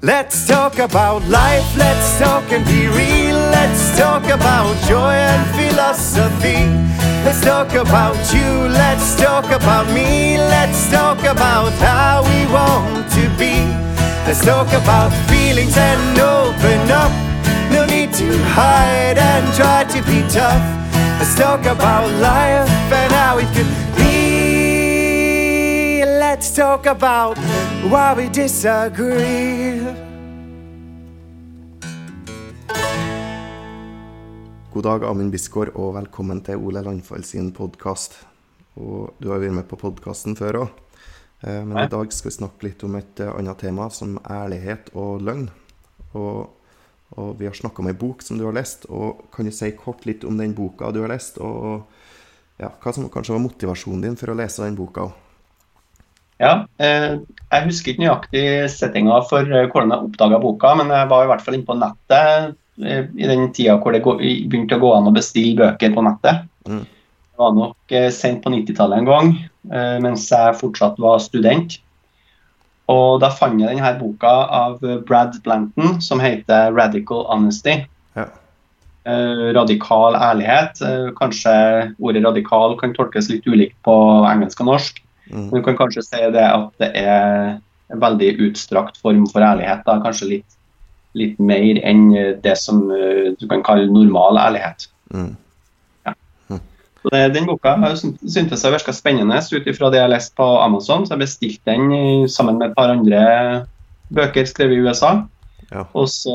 Let's talk about life, let's talk and be real. Let's talk about joy and philosophy. Let's talk about you, let's talk about me. Let's talk about how we want to be. Let's talk about feelings and open up. No need to hide and try to be tough. Let's talk about life and how it could be. Let's talk about why we disagree. God dag, Amund Bisgaard, og velkommen til Ole Landfall sin podkast. Du har vært med på podkasten før òg, men i dag skal vi snakke litt om et eh, annet tema, som ærlighet og løgn. Og, og vi har snakka om ei bok som du har lest, og kan du si kort litt om den boka du har lest? Og ja, hva som kanskje var motivasjonen din for å lese den boka? Ja, eh, jeg husker ikke nøyaktig settinga for eh, hvordan jeg oppdaga boka, men jeg var i hvert fall inne på nettet Eh, i den tida hvor det begynte å gå an å bestille bøker på nettet. Mm. Det var nok sent på 90-tallet en gang, eh, mens jeg fortsatt var student. Og da fant jeg denne boka av Brad Blanton som heter 'Radical Honesty'. Ja. radikal ærlighet. kanskje ordet radikal kan tolkes litt ulikt på engelsk og norsk. Mm. Men du kan kanskje si det at det er en veldig utstrakt form for ærlighet. Da. Kanskje litt litt mer enn eh, det som eh, du kan kalle normal ærlighet. Mm. Ja. Så det, Den boka syntes jeg virka spennende ut ifra det jeg leste på Amazon. Så jeg bestilte den sammen med et par andre bøker skrevet i USA. Ja. Og så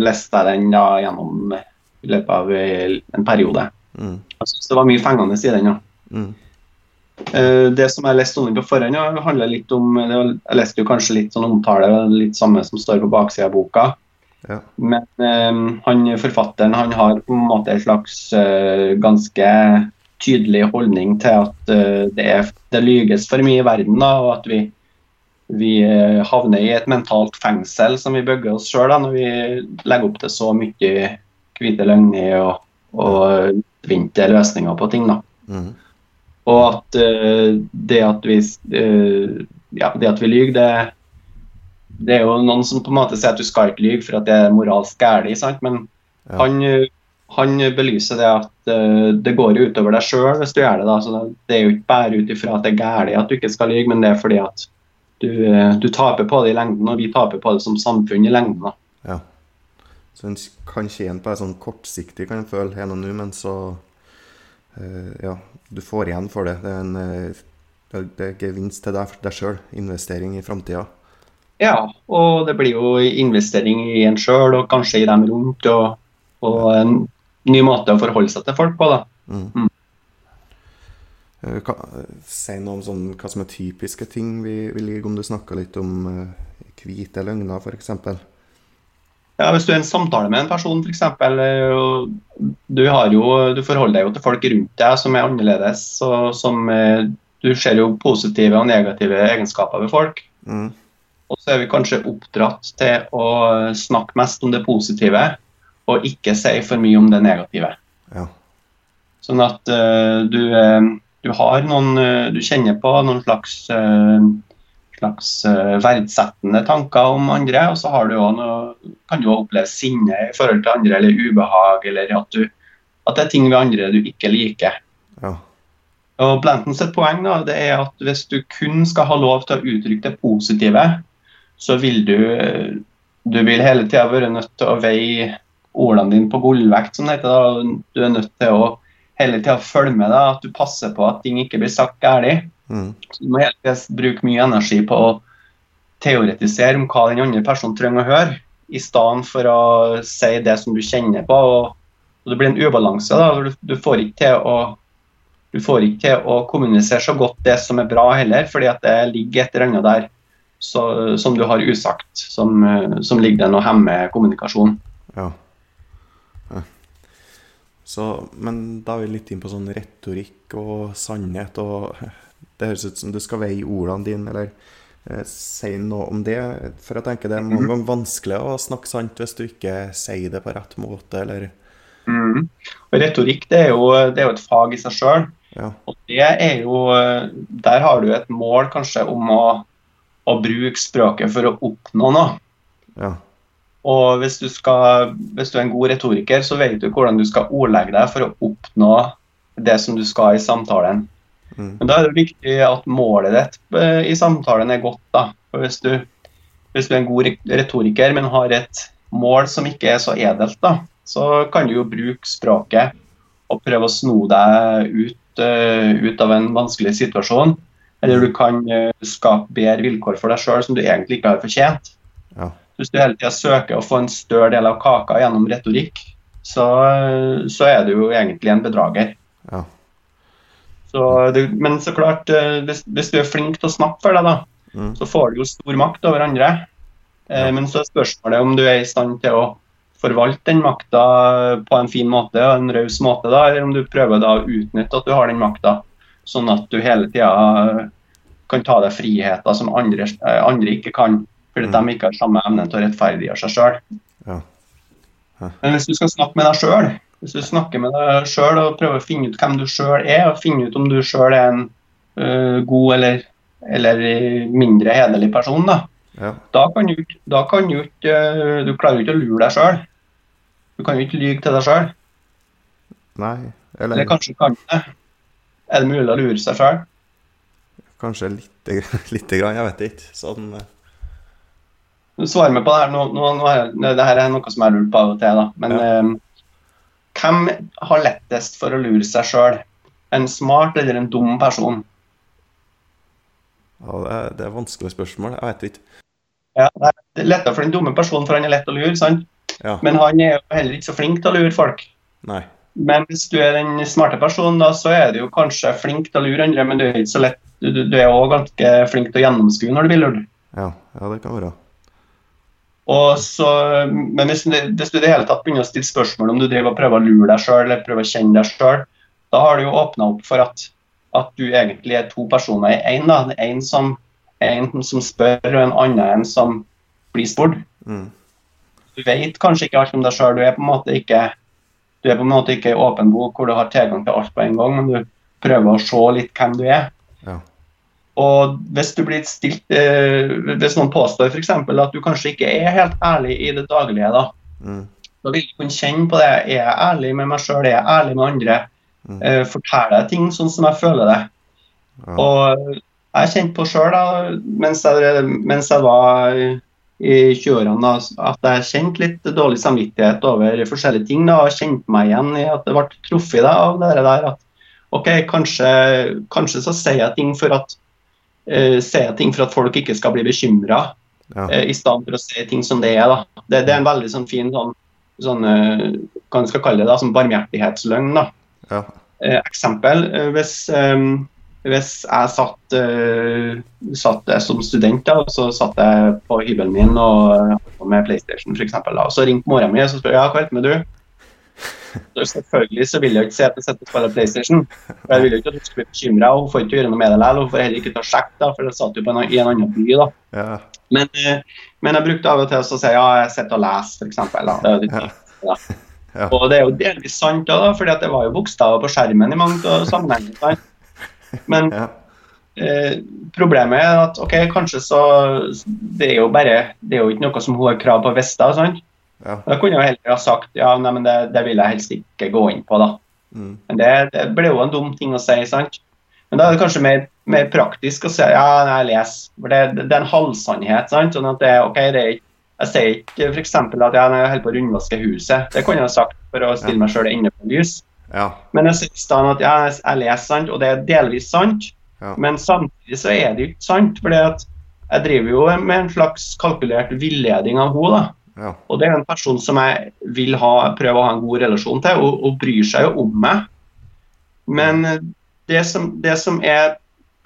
leste jeg den da gjennom i løpet av eh, en periode. Mm. Jeg syns det var mye fengende i den. Ja. Mm. Det som jeg leste på forhånd, handler litt om Jeg leste jo kanskje litt sånn omtale, litt samme som står på baksida av boka. Ja. Men um, han, forfatteren han har på en måte en slags uh, ganske tydelig holdning til at uh, det, er, det lyges for mye i verden, da, og at vi, vi uh, havner i et mentalt fengsel som vi bygger oss sjøl når vi legger opp til så mye hvite løgner og, og vinte løsninger på ting. da. Mm. Og at det at vi ja, det at vi lyver, det det er jo noen som på en måte sier at du skal ikke lyve for at det er moralsk galt, men ja. han, han, belyser det at uh, det går utover deg sjøl hvis du gjør det. da, så Det er jo ikke bare ut ifra at det er galt at du ikke skal lyve, men det er fordi at du, du, taper på det i lengden, og vi taper på det som samfunn i lengden. da. Ja. Så en kan tjene på det sånn kortsiktig, kan en føle her og nå, men så Ja, du får igjen for det. Det er en det er gevinst til deg, deg sjøl. Investering i framtida. Ja, og det blir jo investering i en sjøl og kanskje i dem rundt. Og, og, en ny måte å forholde seg til folk på. da. Mm. Mm. Eh, si noe om sånn, hva som er typiske ting vi, vi liker, om du snakker litt om hvite løgner f.eks. Ja, Hvis du er i en samtale med en person, f.eks. Eh, du, du forholder deg jo til folk rundt deg som er annerledes. og som Du ser jo positive og negative egenskaper ved folk. Mm. Og så er vi kanskje oppdratt til å snakke mest om det positive, og ikke si for mye om det negative. Ja. Sånn at uh, du, uh, du, har noen uh, Du kjenner på noen slags, slags verdsettende tanker om andre, og så har du også kan du oppleve sinne i forhold til andre, eller ubehag, eller at, du, at det er ting ved andre du ikke liker. Ja. Og Blantons poeng da, det er at hvis du kun skal ha lov til å uttrykke det positive, så vil du du vil hele tida være nødt til å veie ordene dine på gullvekt, som det heter. Da. Du er nødt til å hele tida følge med deg, at du passer på at ting ikke blir sagt galt. Mm. du må hele bruke mye energi på å teoretisere om hva den andre personen trenger å høre, i stedet for å si det som du kjenner på. og, og Det blir en ubalanse. da, du, du, får ikke til å du får ikke til å kommunisere så godt det som er bra heller, fordi at det ligger et eller annet der så, som du har usagt, som, som ligger der og hemmer kommunikasjon. Ja. ja. Så, men da er vi litt inn på sånn retorikk og sannhet. og Det høres ut som du skal veie ordene dine, eller eh, si noe om det. For jeg tenker det er mange mm. ganger vanskelig å snakke sant hvis du ikke sier det på rett måte, eller mm. Retorikk det er, jo, det er, jo, et fag i seg sjøl. Ja. Og det er jo Der har du et mål kanskje om å å bruke språket for å oppnå noe. Ja. Og hvis du, skal, hvis du er en god retoriker, så vet du hvordan du skal ordlegge deg for å oppnå det som du skal i samtalen. Mm. Men da er det viktig at målet ditt eh, i samtalen er godt. da. For hvis du, hvis du er en god retoriker, men har et mål som ikke er så edelt, da, så kan du jo bruke språket og prøve å sno deg ut, eh, ut av en vanskelig situasjon. Eller du kan eh, skape bedre vilkår for deg sjøl som du egentlig ikke har fortjent. Ja. Hvis du hele tida søker å få en større del av kaka gjennom retorikk, så, så er du jo egentlig en bedrager. Ja. Så det, men så klart, eh, hvis, hvis du er flink til å snakke for deg, da, Mm. så får du jo stor makt over andre. Eh, Ja. Men så er spørsmålet om du er i stand til å forvalte den makta på en fin måte og en raus måte, da, eller om du prøver da å utnytte at du har den makta, sånn at du hele tida kan ta deg friheter som andre, eh, andre ikke kan, fordi Mm. de ikke har samme evne til å rettferdiggjøre seg sjøl. Ja. Men hvis du skal snakke med deg sjøl, hvis du snakker med deg sjøl og prøver å finne ut hvem du sjøl er, og finne ut om du sjøl er en uh, god eller, eller mindre hederlig person, da, Ja. da kan du, ikke- kan du klarer jo ikke å lure deg sjøl. Du kan jo ikke lyge til deg sjøl. Nei, Eller eller kanskje kan du det. Er det mulig å lure seg sjøl? kanskje lite, lite grann, jeg vet ikke. Sånn eh, Du svarer meg på det her. Nå, nå, nå det her er noe som jeg har lurt på av og til. da. Men øh, hvem har lettest for å lure seg sjøl? En smart eller en dum person? ja, det, er, det er vanskelige spørsmål. Jeg vet ikke. Ja, det er lettere for den dumme personen, for han er lett å lure. sant? Ja. Men han er jo heller ikke så flink til å lure folk. Nei. Men hvis du er den smarte personen, da, så er du jo kanskje flink til å lure andre, men du er ikke så lett Du, du- er òg ganske flink til å gjennomskue når du blir lurt. Ja, ja, det kan være. Så, men hvis, hvis du i det hele tatt begynner å stille spørsmål om du driver og prøver å lure deg sjøl eller prøver å kjenne deg sjøl, da har du jo åpna opp for at, at du egentlig er to personer i én. En, en, som, en som spør, og en annen en som blir spurt. Mm. du vet kanskje ikke alt om deg sjøl. Du er på en måte ikke du er på en måte ikke en åpen bok hvor du har tilgang til alt på en gang, men du prøver å se litt hvem du er. Og hvis du blir stilt eh, Hvis noen påstår f.eks. at du kanskje ikke er helt ærlig i det daglige, da, Mm. da vil du kunne kjenne på det. Er jeg ærlig med meg sjøl? Er jeg ærlig med andre? Mm. Eh, forteller jeg ting sånn som jeg føler det? Ja. Og jeg kjente på sjøl mens, jeg- mens jeg var i 20-årene at jeg kjente litt dårlig samvittighet over forskjellige ting. da, og Kjente meg igjen i at det ble truffet av det der at OK, kanskje, kanskje så sier jeg ting for at eh, se ting for at folk ikke skal bli bekymra, Ja. uh, i stedet for å se ting som det er. da. Det, det er en veldig sånn fin sånn, sånn uh, hva man skal kalle det, da, sånn barmhjertighetsløgn. da. Ja. Eksempel, hvis, um, hvis jeg satt, satt eh, som student, da, og så satt jeg på hybelen min og, med PlayStation for eksempel, da, og så ringte mora mi og så spør ja, hva heter du? Så selvfølgelig så vil jeg ikke si at jeg sitter og spiller PlayStation. For Jeg vil jo ikke at hun skal bli bekymra, og hun får ikke gjøre noe med det likevel. Hun får heller ikke ta sjekk, da, for jeg satt jo på en, i en annen by. da. Ja. Men, eh, men jeg brukte av og til å si ja, jeg sitter og leser, f.eks. Det Ja. Ja. Og det er jo delvis sant, da, at det var jo bokstaver på skjermen i mange sammenhenger. Men Ja. eh, problemet er at ok, kanskje så Det er jo bare Det er jo ikke noe som hun har krav på å vite. Ja. Da kunne jeg heller ha sagt ja, nei, men det, det vil jeg helst ikke gå inn på, da. Mm. Men det, det ble jo en dum ting å si, sant? Men da er det kanskje mer, mer praktisk å si ja, jeg leser. For det, det er en halvsannhet. sant? Sånn at det, ok, det er ikke jeg sier ikke f.eks. at ja, jeg holder på å rundvaske huset. Det kunne jeg ha sagt for å stille meg sjøl inne på lys. Ja. Men jeg sier i stedet at ja, jeg jeg leser, sant, og det er delvis sant. Ja. Men samtidig så er det jo ikke sant. For jeg driver jo med en slags kalkulert villeding av henne. Ja. Og det er en person som jeg vil ha, prøve å ha en god relasjon til, og, og bryr seg jo om meg. Men det som, det som er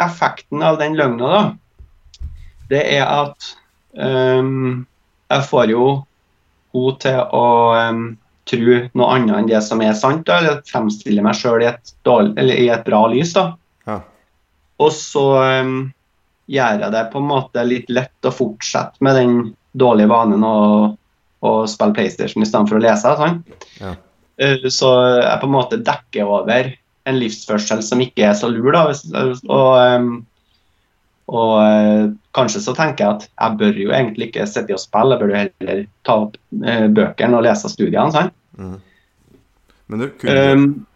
effekten av den løgna, da, det er at um, jeg får jo henne til å um, tro noe annet enn det som er sant, da, eller fremstille meg sjøl i, i et bra lys. da. Ja. Og så um, gjør jeg det på en måte litt lett å fortsette med den dårlige vanen å, å spille PlayStation i stedet for å lese. Sånn. Ja. Eh, Så jeg på en måte dekker over en livsførsel som ikke er så lur. Da. Og, ehm, og eh, kanskje så tenker jeg at jeg bør jo egentlig ikke sitte og spille, jeg bør jo heller ta opp eh, bøkene og lese studiene. Sånn. Mm. Men du, kunne, Um,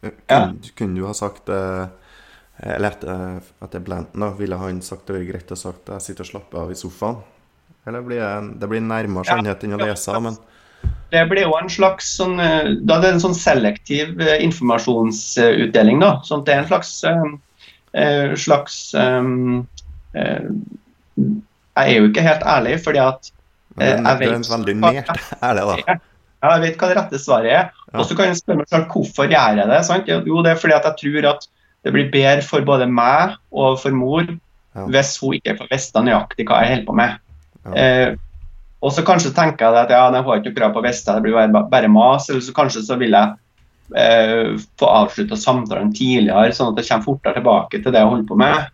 kunne, ja. kunne du ha sagt eh, Eller at, jeg Blanton, da. Ville han sagt det var greit å sagt jeg sitter og slapper av i sofaen? Eller blir det, det blir nærmere sannhet enn å lese, men Det blir jo en slags sånn, eh, da det er en sånn selektiv eh, informasjonsutdeling. da, sånn at Det er en slags, eh, slags eh, Jeg er jo ikke helt ærlig, fordi at men Eh, det, det er veldig nært ærlig, da. ja, jeg vet hva det rette svaret er. Og så kan jeg spørre meg selv hvorfor gjør jeg det. sant? Jo, det er fordi at jeg tror at det blir bedre for både meg og for mor hvis hun ikke får vite nøyaktig hva jeg holder på med. Ja. Eh, og så kanskje tenker jeg at ja, hun har ikke krav på å det blir bare, bare mas. Eller så kanskje så vil jeg eh, få avslutta samtalen tidligere, sånn at jeg kommer fortere tilbake til det jeg holder på med.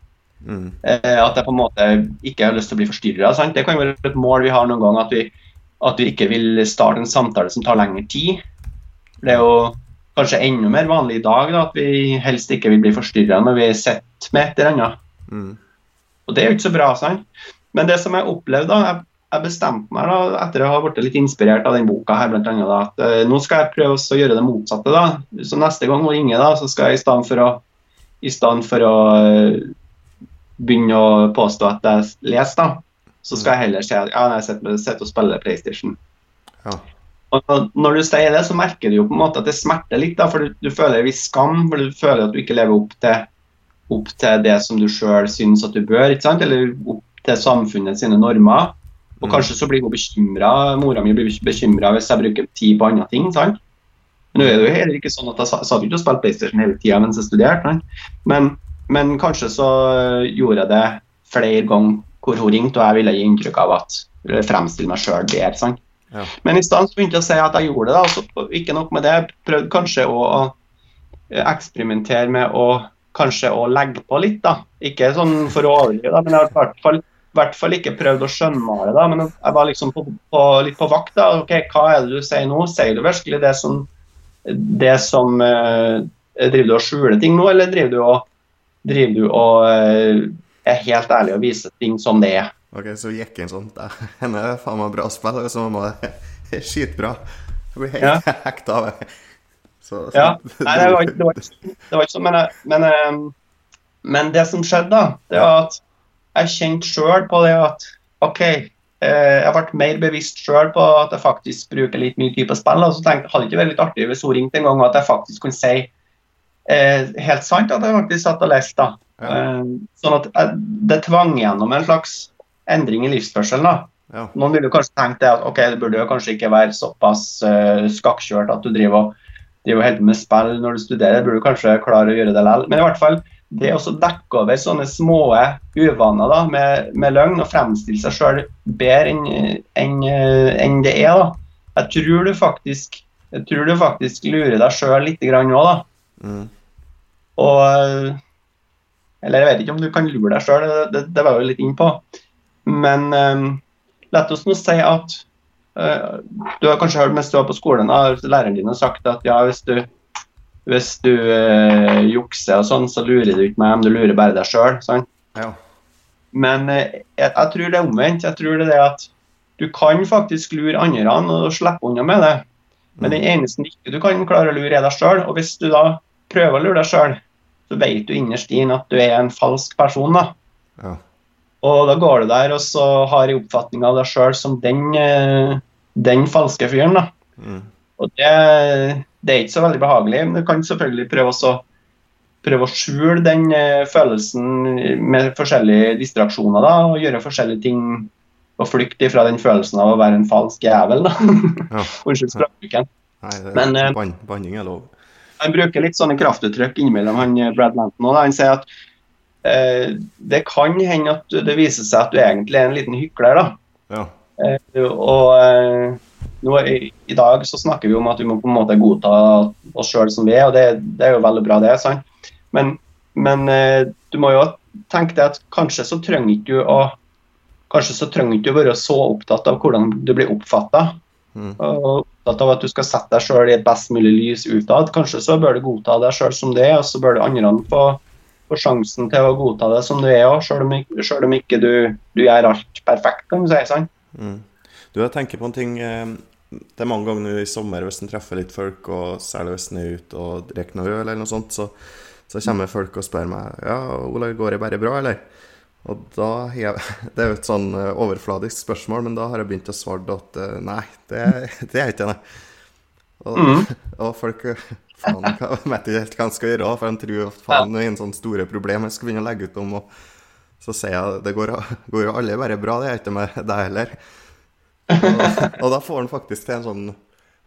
Mm. Eh, at jeg på en måte ikke har lyst til å bli forstyrra. Det kan være et mål vi har noen gang, at vi, at vi ikke vil starte en samtale som tar lengre tid. Det er jo kanskje enda mer vanlig i dag da, at vi helst ikke vil bli forstyrra når vi sitter med et eller annet. Mm. Og det er jo ikke så bra. sant? Men det som jeg opplevde da, jeg, jeg bestemte meg da, etter å ha blitt litt inspirert av den boka her, blant annet, da, at uh, nå skal jeg prøve å gjøre det motsatte. da. Så neste gang hun ringer, da, så skal jeg i stedet for å, i stedet for å uh, begynne å påstå at jeg leser, da, så skal jeg heller si at ja, jeg sitter, sitter og spiller PlayStation. Ja. Og når- når du sier det, så merker du jo på en måte at det smerter litt, da, for du, du føler en viss skam, for du føler at du ikke lever opp til, opp til det som du sjøl syns at du bør, ikke sant? eller opp til samfunnet sine normer. Og Mm. kanskje så blir hun bekymra, mora mi blir bekymra hvis jeg bruker tid på andre ting. sant? Men nå er det jo heller ikke sånn at jeg satt ikke og spilte PlayStation hele tida mens jeg studerte. Men, men kanskje så gjorde jeg det flere ganger hvor hun ringte, og jeg ville gi inntrykk av at fremstille meg sjøl der. sant? Ja. Men i stedet så begynte jeg å si at jeg gjorde det. og så Ikke nok med det, prøvde kanskje å, eksperimentere med å kanskje å legge på litt. da. Ikke sånn for å overdrive, men i hvert fall, i hvert fall ikke prøvd å skjønnmale. da, Men jeg var liksom på, på, litt på vakt. da, ok, Hva er det du sier nå? Sier du virkelig det som, det som eh, Driver du og skjuler ting nå, eller driver du og, driver du og eh, er helt ærlig og viser ting som det er? Ok, så gikk en sånn "Dæ, Henne er faen meg bra spill, og så må det skitbra. Jeg blir helt Ja. hekta av det. Så, så, Ja, Nei, det var, det var, det var ikke sånn, men, men, eh, men det som skjedde, da, det var at jeg kjente sjøl på det at OK, eh, jeg ble mer bevisst sjøl på at jeg faktisk bruker litt mye på spill. Og så tenkte jeg hadde ikke vært litt artig hvis hun ringte en gang og at jeg faktisk kunne si eh, helt sant at jeg faktisk satt og leste. da. Ja. Eh, sånn at jeg, det tvang gjennom en slags endring i livsførselen. da. ja. Noen ville kanskje tenkt det at ok, det burde jo kanskje ikke være såpass uh, skakkjørt at du driver og, driver helt med spill når du studerer. Du burde du kanskje klare å gjøre det likevel. Men i hvert fall, det å dekke over sånne små uvaner da, med, med løgn og fremstille seg sjøl bedre enn en, en det er, da. Jeg tror du faktisk, tror du faktisk lurer deg sjøl litt nå, da. Mm. Og Eller jeg vet ikke om du kan lure deg sjøl, det, det, det var jeg jo litt inn på. Men um, la oss nå si at uh, Du har kanskje hørt mens du var på skolen, har læreren din har sagt at ja, hvis du, hvis du eh, jukser og sånn, så lurer du ikke meg, men du lurer bare deg sjøl. ja. Men eh, jeg, jeg tror det er omvendt. Jeg tror det er det at du kan faktisk lure andre og slippe unna med det. Men den eneste ikke du kan klare å lure, er deg sjøl. Og hvis du da prøver å lure deg sjøl, så vet du innerst inne at du er en falsk person. da. ja. Og da går du der og så har en oppfatning av deg sjøl som den, eh, den falske fyren. da. Mm. Og det, det er ikke så veldig behagelig. Men du kan selvfølgelig prøve også prøve å skjule den eh, følelsen med forskjellige distraksjoner da, og gjøre forskjellige ting og flykte fra den følelsen av å være en falsk jævel. da. Ja. Unnskyld språkbruken. Men, eh, ban banning er lov. Han bruker litt sånne kraftuttrykk innimellom, han eh, Brad Lanton. da. Han sier at eh, det kan hende at det viser seg at du egentlig er en liten hykler. da. Ja. Eh, og eh, nå, i, i dag så snakker vi om at vi må på en måte godta oss sjøl som vi er, og det, det er jo veldig bra, det. sant? Men, men eh, du må jo tenke deg at kanskje så trenger ikke du å Kanskje så trenger ikke du være så opptatt av hvordan du blir oppfatta. Mm. Og opptatt av at du skal sette deg sjøl i et best mulig lys utad. Kanskje så bør du godta deg sjøl som det er, og så bør du andre få få, sjansen til å godta det som du er òg, selv, om, om ikke du, du, gjør alt perfekt, kan du si. sant? Mm. Du, jeg tenker på en ting eh, Det er mange ganger nå i sommer hvis en treffer litt folk, og særlig hvis en er ute og drikker noe øl eller noe sånt, så, så kommer folk og spør meg Ja, Ola, går det bare bra, eller? Og da jeg, Det er jo et sånn eh, overfladisk spørsmål, men da har jeg begynt å svare at eh, nei, det, det er ikke det. Og, mm. og folk faen, jeg vet ikke helt hva han skal gjøre, for han tror at faen, det er en sånn store problem jeg skal begynne å legge ut om. Og så sier jeg det går, går jo alle bare bra, det er ikke med deg heller. Og, og, da får han faktisk til en sånn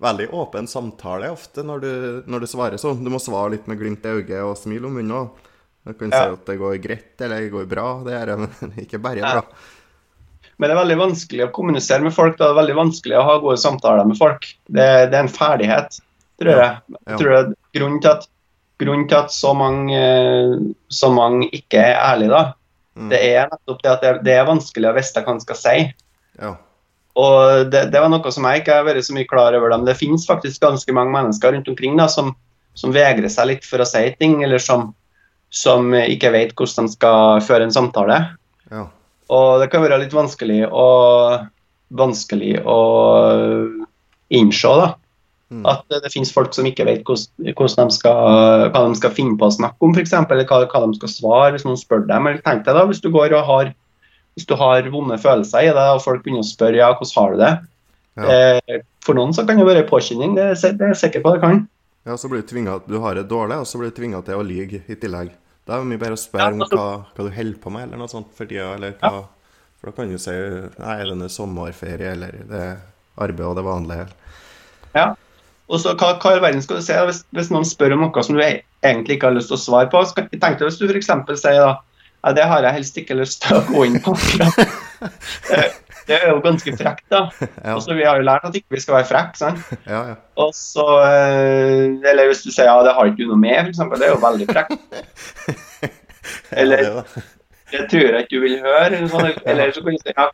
veldig åpen samtale ofte når du, når du svarer sånn. Du må svare litt med glimt i øyet og smil om munnen. Du kan ja. si at det går greit eller det går bra, det er det, men ikke bare bra. Men det er veldig vanskelig å kommunisere med folk. Det er veldig vanskelig å ha gode samtaler med folk. Det, det er en ferdighet tror jeg. jeg tror det grunnen til at, grunnen til at så, mange, så mange ikke er ærlige, da, mm. det er nettopp det at det, det, er vanskelig å vite hva en skal si. Ja. Og det, det, var noe som jeg ikke har vært så mye klar over. Men det finnes faktisk ganske mange mennesker rundt omkring da, som, som vegrer seg litt for å si ting, eller som, som ikke vet hvordan de skal føre en samtale. Ja. Og det kan være litt vanskelig å, vanskelig å innse, da. Mm. At det finnes folk som ikke vet hvordan, hvordan de skal, hva de skal finne på å snakke om, f.eks. Eller hva, hva, de skal svare hvis noen spør dem. Eller tenk deg da, hvis du går og har, hvis du har vonde følelser i deg, og folk begynner å spørre ja, hvordan har du det. Ja. Eh, for noen så kan det være påkjenning, det, det er sikker på det kan. Ja, så blir du tvinget, du har det dårlig, og så blir du tvinga til å lyge i tillegg. Da er det mye bedre å spørre om altså, hva, hva, du holder på med, eller noe sånt for tida. Eller hva. For da kan du si nei, det er sommerferie, eller det er arbeid og det vanlige. Ja. Og så Hva, hva i verden skal du si hvis, hvis, noen spør om noe som du egentlig ikke har lyst til å svare på? Skal, tenk deg hvis du f.eks. sier da ja, det har jeg helst ikke lyst til å gå inn på. det er jo ganske frekt, da. Ja. Også, Vi har jo lært at ikke vi skal være frekke. sant? Ja, ja. Og så, eh, Eller hvis du sier ja, det har ikke du noe med, f.eks. Det er jo veldig frekt. Eller det tror jeg ikke du vil høre. Eller, sånn, eller så kan du si ja,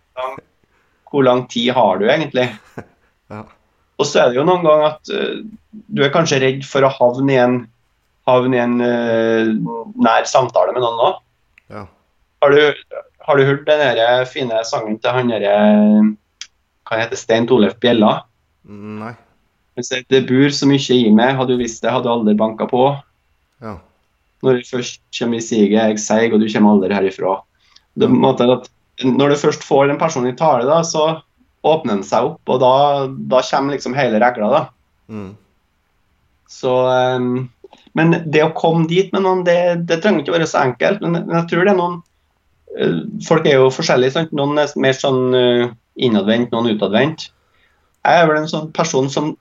hvor lang tid har du egentlig? Ja. Og så er det jo noen ganger at uh, du er kanskje redd for å havne i en, havne i en uh, nær samtale med noen nå. Ja. Har, du, har du hørt den der fine sangen til han derre Hva heter Stein Torleif Bjella? Nei. Det bor så mye i meg, hadde du visst det, hadde du aldri banka på. Ja. Når du først kommer i siget, jeg seig, og du kommer aldri herifra. Det, når du først får en person i tale, da, så åpner den seg opp, og da, da kommer liksom hele regla, da. Mm. Så um, Men det å komme dit med noen, det, det trenger ikke være så enkelt. Men, jeg tror det er noen uh, Folk er jo forskjellige. Sant? Noen er mer sånn uh, innadvendt, noen utadvendt. Jeg er vel en sånn person som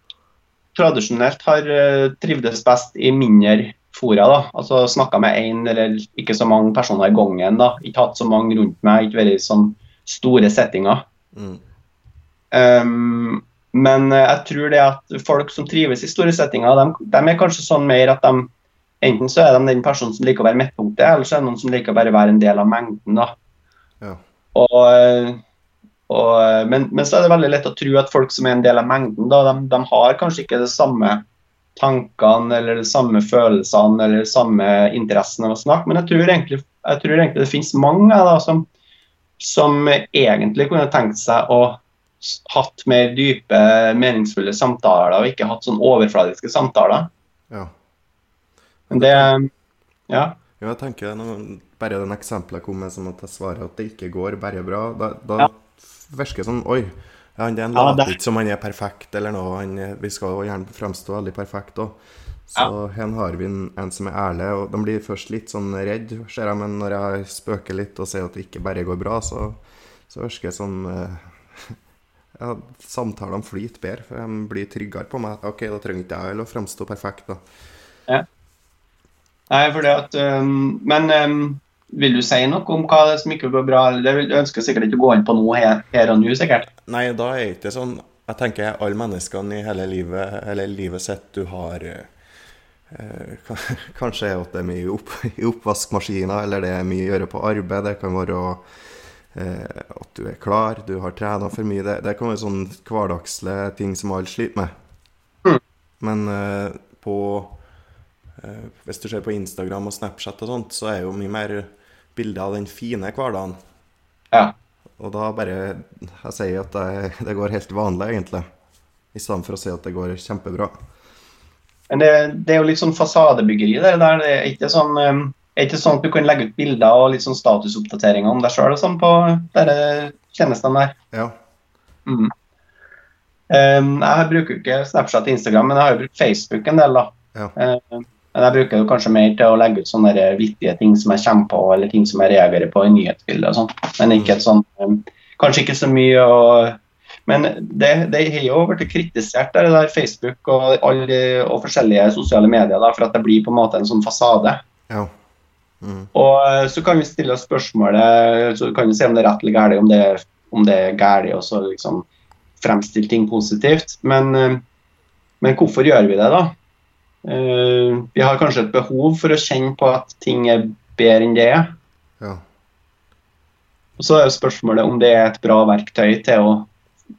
tradisjonelt har uh, trivdes best i mindre fora. da, altså Snakka med én eller ikke så mange personer i gangen. da, Ikke hatt så mange rundt meg, ikke vært i sånn store settinger. Mm. Um, men eh, jeg tror det at folk som trives i store settinger, de, de, er kanskje sånn mer at de Enten så er de den personen som liker å være midtpunktet, eller så er det noen som liker å bare være en del av mengden. da. Ja. Og, eh, og, eh, men, men, så er det veldig lett å tro at folk som er en del av mengden, da, de, de har kanskje ikke det samme tankene eller de samme følelsene eller de samme interessene av å snakke. Men jeg tror egentlig, jeg tror egentlig det finnes mange da, som, som egentlig kunne tenkt seg å hatt mer dype, meningsfulle samtaler og ikke hatt sånn overfladiske samtaler. Ja. Men det Ja. Ja, jeg tenker Bare den eksempelet jeg kom med som at jeg svarer at det ikke går bare bra, da, da ja. virker det sånn Oi, han ja, later ikke som han er perfekt eller noe. Han, vi skal jo gjerne fremstå veldig perfekt òg. Så ja. her har vi en, en, som er ærlig, og de blir først litt sånn redd, ser jeg, men når jeg spøker litt og sier at det ikke bare går bra, så, så virker det sånn eh, ja, samtalene flyter bedre. For de blir tryggere på meg. OK, da trenger ikke jeg å framstå perfekt, da. Ja. Nei, for det at um, Men um, vil du si noe om hva det som ikke går bra? Det vil, du ønsker sikkert ikke å gå inn på noe her, her og nå, sikkert? Nei, da er det ikke sånn Jeg tenker alle menneskene i hele livet, eller livet sitt du har eh, Kanskje er det mye opp, i oppvaskmaskiner, eller det er mye å gjøre på arbeid. Det kan være eh, at du er klar, du har trena for mye. Det, det kan være sånne hverdagslige ting som alle sliter med. Mm. Men eh, på Eh, hvis du ser på Instagram og Snapchat og sånt, så er jo mye mer bilder av den fine hverdagen. Ja. Og da bare Jeg sier at det, det går helt vanlig, egentlig. I stedet for å si at det går kjempebra. Men det, det er jo litt sånn fasadebyggeri der. der. Det er ikke sånn, um, er ikke sånn at du kan legge ut bilder og litt sånn statusoppdateringer om deg sjøl sånn på disse tjenestene der. Ja. Mm. Um, jeg bruker ikke Snapchat og Instagram, men jeg har jo brukt Facebook en del. da. Ja. Um, men jeg bruker jo kanskje mer til å legge ut sånne vittige ting som jeg kommer på, eller ting som jeg reagerer på i nyhetsbilder og sånn. Men ikke et sånn um, Kanskje ikke så mye å Men det, det har jo blitt kritisert, det der Facebook og, alle, og forskjellige sosiale medier, da, for at det blir på en måte en sånn fasade. Ja. Mm. Og eh, så kan vi stille oss spørsmålet, så kan vi se om det er rett eller galt, om det, om det er galt, og så liksom fremstille ting positivt. Men, eh, men hvorfor gjør vi det, da? Eh, vi har kanskje et behov for å kjenne på at ting er bedre enn det er. Ja. Og så er jo spørsmålet om det er et bra verktøy til å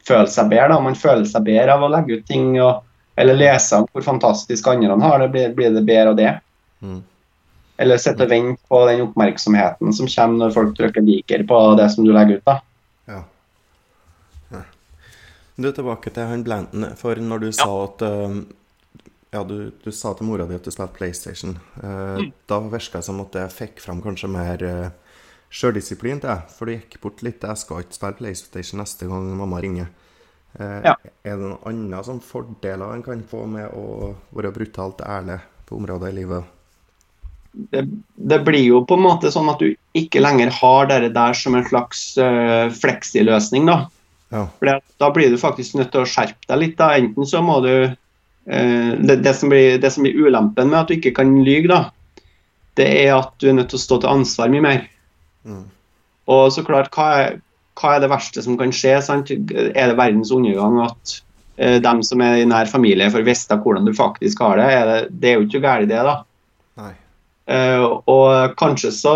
føle seg bedre. da, Om man føler seg bedre av å legge ut ting og, eller lese om hvor fantastisk andre har det, blir, blir det bedre av det. Mm. Eller sitte og vente på den oppmerksomheten som kommer når folk trykker liker på det som du legger ut. da. Ja. Ja. Du tilbake til han Blanton. For når du sa at uh, Ja, du, du sa til mora di at du spilte PlayStation. Uh, Da virka det som at jeg fikk fram kanskje mer uh, sjøldisiplin til deg. For du gikk bort litt. Jeg skal ikke spille PlayStation neste gang mamma ringer. Uh, Ja. Er det noen andre sånn fordeler en kan få med å være brutalt ærlig på områder i livet? Det, det blir jo på en måte sånn at du ikke lenger har det der som en slags uh, fleksiløsning. da. Ja. For da blir du faktisk nødt til å skjerpe deg litt. da. Enten så må du uh, det, det, som blir, det som blir ulempen med at du ikke kan lyge, da, det er at du er nødt til å stå til ansvar mye mer. Mm. Og så klart, hva er, hva er det verste som kan skje? sant? Er det verdens undergang at uh, dem som er i nær familie, får vite hvordan du faktisk har det? Er det, det er jo ikke galt, det, da. Eh, og kanskje så,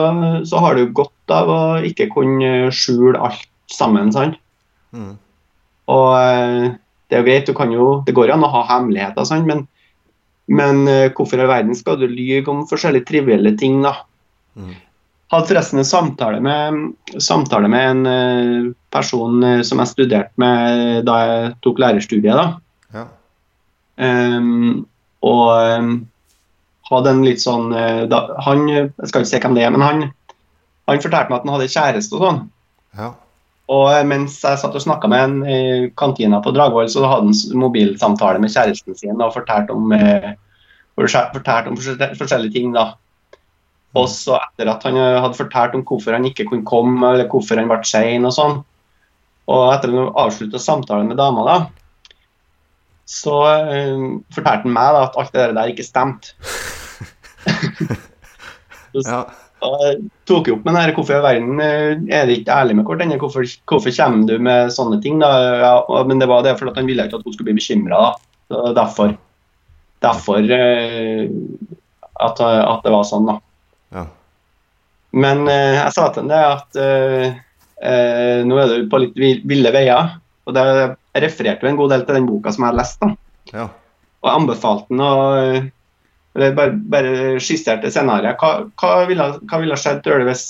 så har du godt av å ikke kunne skjule alt sammen. sant? Mm. Og eh, det er jo greit, du kan jo, det går an å ha hemmeligheter, sant? men, men eh, hvorfor i all verden skal du lyge om forskjellige trivielle ting? da? Mm. Hadde forresten en samtale med, samtale med en person som jeg studerte med da jeg tok lærerstudiet. da. Ja. Um, og ehm, hadde en litt sånn eh, da, han, Jeg skal ikke si hvem det er, men han, han fortalte meg at han hadde kjæreste og sånn. Ja. Og eh, mens jeg satt og snakka med en i kantina på Dragvoll, så hadde han mobilsamtale med kjæresten sin og fortalte om, eh, fortalte om forskjellige ting. da. Og så etter at han hadde fortalt om hvorfor han ikke kunne komme, eller hvorfor han ble sein og sånn, og etter at han avslutta samtalen med dama, da, så uh, fortalte han meg da, at alt det der ikke stemte. ja. Da tok jeg opp med den her, hvorfor i verden eh, er det ikke ærlig med hverandre? Hvorfor, hvorfor kommer du med sånne ting? da? Ja, men det var det fordi han ville ikke at hun skulle bli bekymra. Derfor, derfor eh, at, at det var sånn, da. Ja. Men eh, jeg sa til ham det at uh, eh, nå er du på litt vi- ville veier. Og det, refererte jo en god del til den boka som jeg har lest. da. Ja. og anbefalte den og eller bare, bare skisserte scenarioet. Hva, hva, ville, hva ville skjedd tror du, hvis,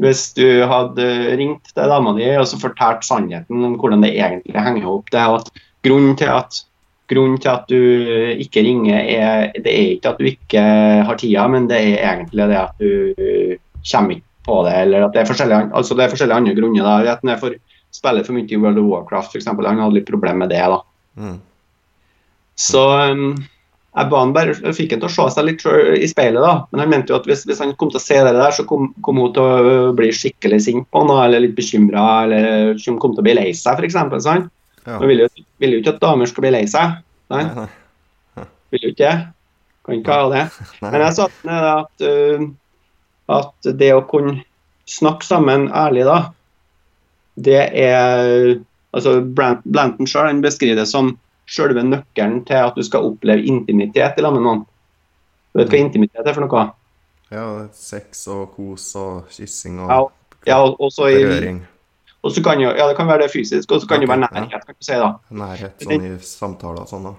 hvis du hadde ringt til dama di og så fortalt sannheten om hvordan det egentlig henger opp? Det er at grunnen til at Grunnen til at du ikke ringer, er, det er ikke at du ikke har tida, men det er egentlig det at du kommer ikke på det. eller at Det er forskjellige, altså det er forskjellige andre grunner. da, At den er for, spiller for mye i World of Warcraft, f.eks. Han hadde litt problemer med det. da. Mm. Så um, jeg ba han bare, jeg fikk han til å se seg litt i speilet, da. Men han mente jo at hvis, hvis han kom til å se det der, så kom, kom hun til å bli skikkelig sint på han, eller litt bekymra, eller hun kom til å bli lei seg, f.eks. Sånn. Ja. Man vil jo, vil jo ikke at damer skal bli lei seg. Nei, Nei, nei. vil jo ikke det. Kan ikke ha det. Men jeg sa til at, uh, at det å kunne snakke sammen ærlig, da, det er altså Blanton sjøl beskriver det som selve nøkkelen til at du skal oppleve intimitet i lag med noen. Du vet hva intimitet er for noe? Ja, sex og kos og kyssing og Ja, Ja, og og så i- berøring. og så kan jo, ja, det kan være det fysisk, og så kan det være ja. nærhet, kan du si. da. Nærhet sånn i samtaler og sånn. da.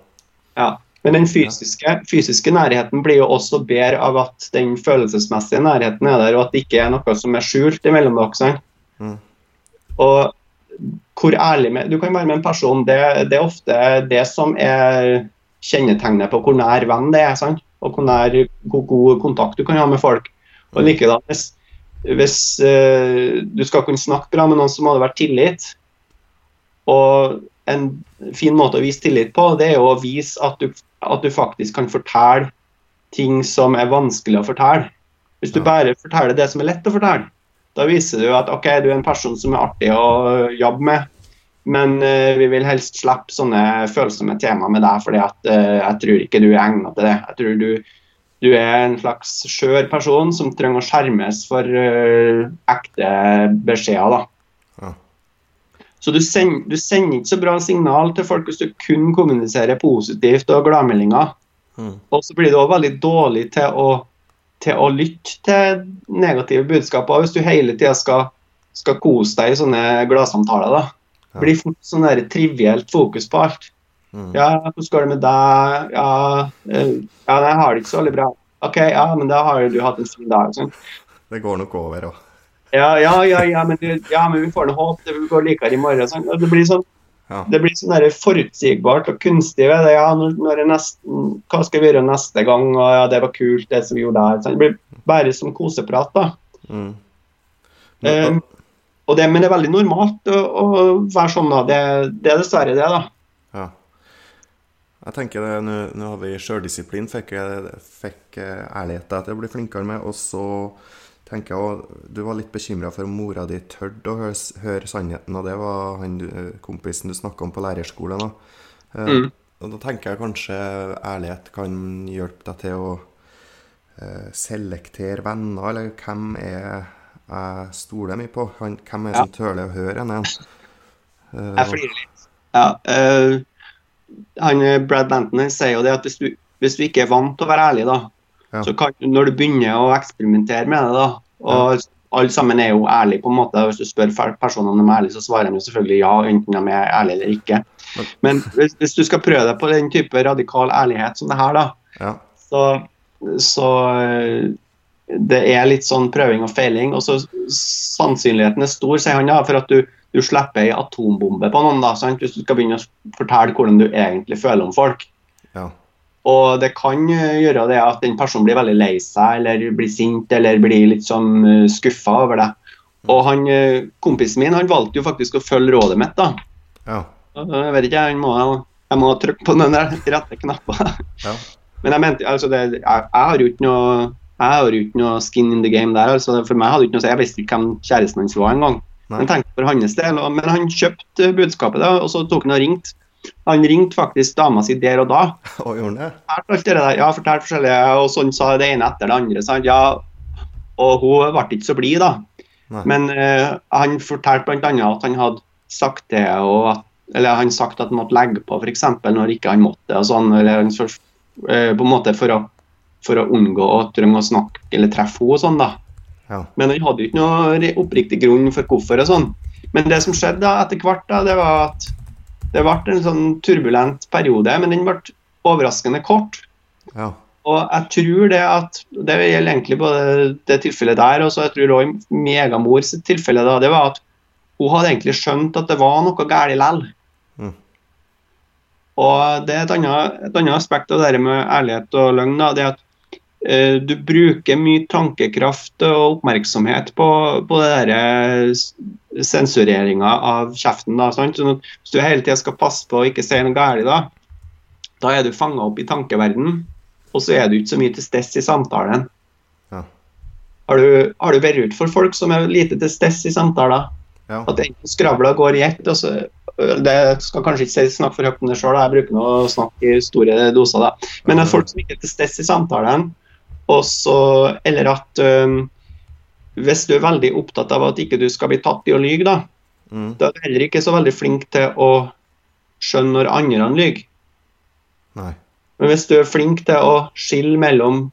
Ja. Men den fysiske, fysiske, nærheten blir jo også bedre av at den følelsesmessige nærheten er der, og at det ikke er noe som er skjult mellom dere. Mm. Og hvor ærlig med, Du kan være med en person. Det, det, er ofte det som er kjennetegnet på hvor nær venn det er. Sant? Og hvor nær hvor god kontakt du kan ha med folk. Og likedan, hvis, hvis uh, du skal kunne snakke bra med noen, så må det være tillit. Og en fin måte å vise tillit på, det er jo å vise at du, at du faktisk kan fortelle ting som er vanskelig å fortelle. Hvis du bare forteller det som er lett å fortelle, da viser du at ok, du er en person som er artig å jobbe med, men uh, vi vil helst slippe sånne følsomme tema med deg, fordi at uh, jeg tror ikke du er egnet til det. Jeg tror du, du er en slags skjør person som trenger å skjermes for uh, ekte beskjeder. da. Så du sender, du sender, ikke så bra signal til folk hvis du kun kommuniserer positivt og gladmeldinger. Mm. Og så blir du òg veldig dårlig til å, til å, lytte til negative budskaper hvis du hele tida skal, skal, kose deg i sånne gladsamtaler. da. Ja. blir fort sånn der trivielt fokus på alt. Mm. Ja, hvordan går det med deg? Ja, uh, ja, jeg har det ikke så veldig bra. OK, ja, men da har du hatt en fin dag. Sånn. Det går nok over òg. Ja, ja, ja, ja, men, ja, men vi får nå håpe det går likere i morgen. Sånn. Det blir sånn ja. Det blir sånn forutsigbart og kunstig ved det. ja, når, nesten, Hva skal vi gjøre neste gang? og ja, Det var kult, det som vi gjorde der. Sånn. Det blir bare som koseprat. da. Mm. Um, og det, men det er veldig normalt å, å være sånn. da. Det, det, er dessverre det. da. Ja. Jeg tenker det, Nå har vi sjøldisiplin, fikk, fikk ærlighet til å bli flinkere med. Og så tenker jeg òg Du var litt bekymra for om mora di tørde å høre, høre, sannheten, og det var han kompisen du snakka om på lærerskolen. Da. Eh, mm. Og da tenker jeg kanskje ærlighet kan hjelpe deg til å uh, selektere venner, eller hvem er jeg stoler mye på? Hvem er det ja. som tøler å høre en? Uh, jeg flirer litt. Ja, uh, han Brad Banton sier jo det at hvis du, hvis du ikke er vant til å være ærlig, da, ja. Så kan, når du begynner å eksperimentere med det, da, og alle sammen er jo ærlige, på en måte, hvis du spør personene om de er ærlige, så svarer de jo selvfølgelig ja, enten de er ærlige eller ikke. Men hvis, hvis, du skal prøve deg på den type radikal ærlighet som det her, da, ja. så, så det er litt sånn prøving og feiling. og så Sannsynligheten er stor, sier han, da, for at du, du slipper ei atombombe på noen. da, sant? Hvis du skal begynne å fortelle hvordan du egentlig føler om folk. Og det kan eh, gjøre det at den personen blir veldig lei seg, eller blir sint, eller blir litt sånn eh, skuffa over det. Og han, eh, kompisen min han valgte jo faktisk å følge rådet mitt. da. Ja. Jeg vet ikke, jeg må, jeg må trykke på den rette knappen. Ja. Men jeg mente, altså det, jeg, jeg, har jo ikke noe jeg har jo ikke noe skin in the game der. altså For meg hadde ikke noe å si, Jeg visste ikke hvem kjæresten hans var engang. Men tenkte for hans del. Men han kjøpte budskapet, da, og så tok han og ringte han ringte faktisk dama si der og da. Og gjorde det? Ja, fortalte forskjellige, og sånn sa det ene etter det andre. Sant? Ja, og hun ble ikke så blid, da. Nei. Men uh, han fortalte bl.a. at han hadde sagt det, og at, eller han sagt at han måtte legge på f.eks. når ikke han måtte. og sånn, eller for, uh, på en måte for å, for å unngå å trenge å snakke eller treffe henne og sånn. da. Ja. Men han hadde ikke noe oppriktig grunn for hvorfor og sånn. Men det som skjedde da, etter hvert, da, det var at det ble en sånn turbulent periode, men den ble overraskende kort. Ja. Og jeg tror det at Det gjelder egentlig både det tilfellet der, og så jeg tror òg megamors tilfelle, da, det var at hun hadde egentlig skjønt at det var noe galt likevel. Mm. Og det er et annet, et annet aspekt av det med ærlighet og løgn. Da, det at du bruker mye tankekraft og oppmerksomhet på, på eh, sensureringa av kjeften. Da, sånn hvis du hele tida skal passe på å ikke si noe galt, da, da er du fanga opp i tankeverdenen. og så er du ikke så mye til stess i samtalen. Ja. Har, du, har du vært ute for folk som er lite til stess i samtaler? Ja. At enten skravla går i ett, og så det skal kanskje ikke snakke for høyt om det sjøl, jeg bruker å snakke i store doser. da. Men er folk som ikke er til stess i samtalen, også, eller at um, hvis du er veldig opptatt av at ikke du skal bli tatt i å lyge, da, mm. da er du heller ikke så veldig flink til å skjønne når andre lyver. Men hvis du er flink til å skille mellom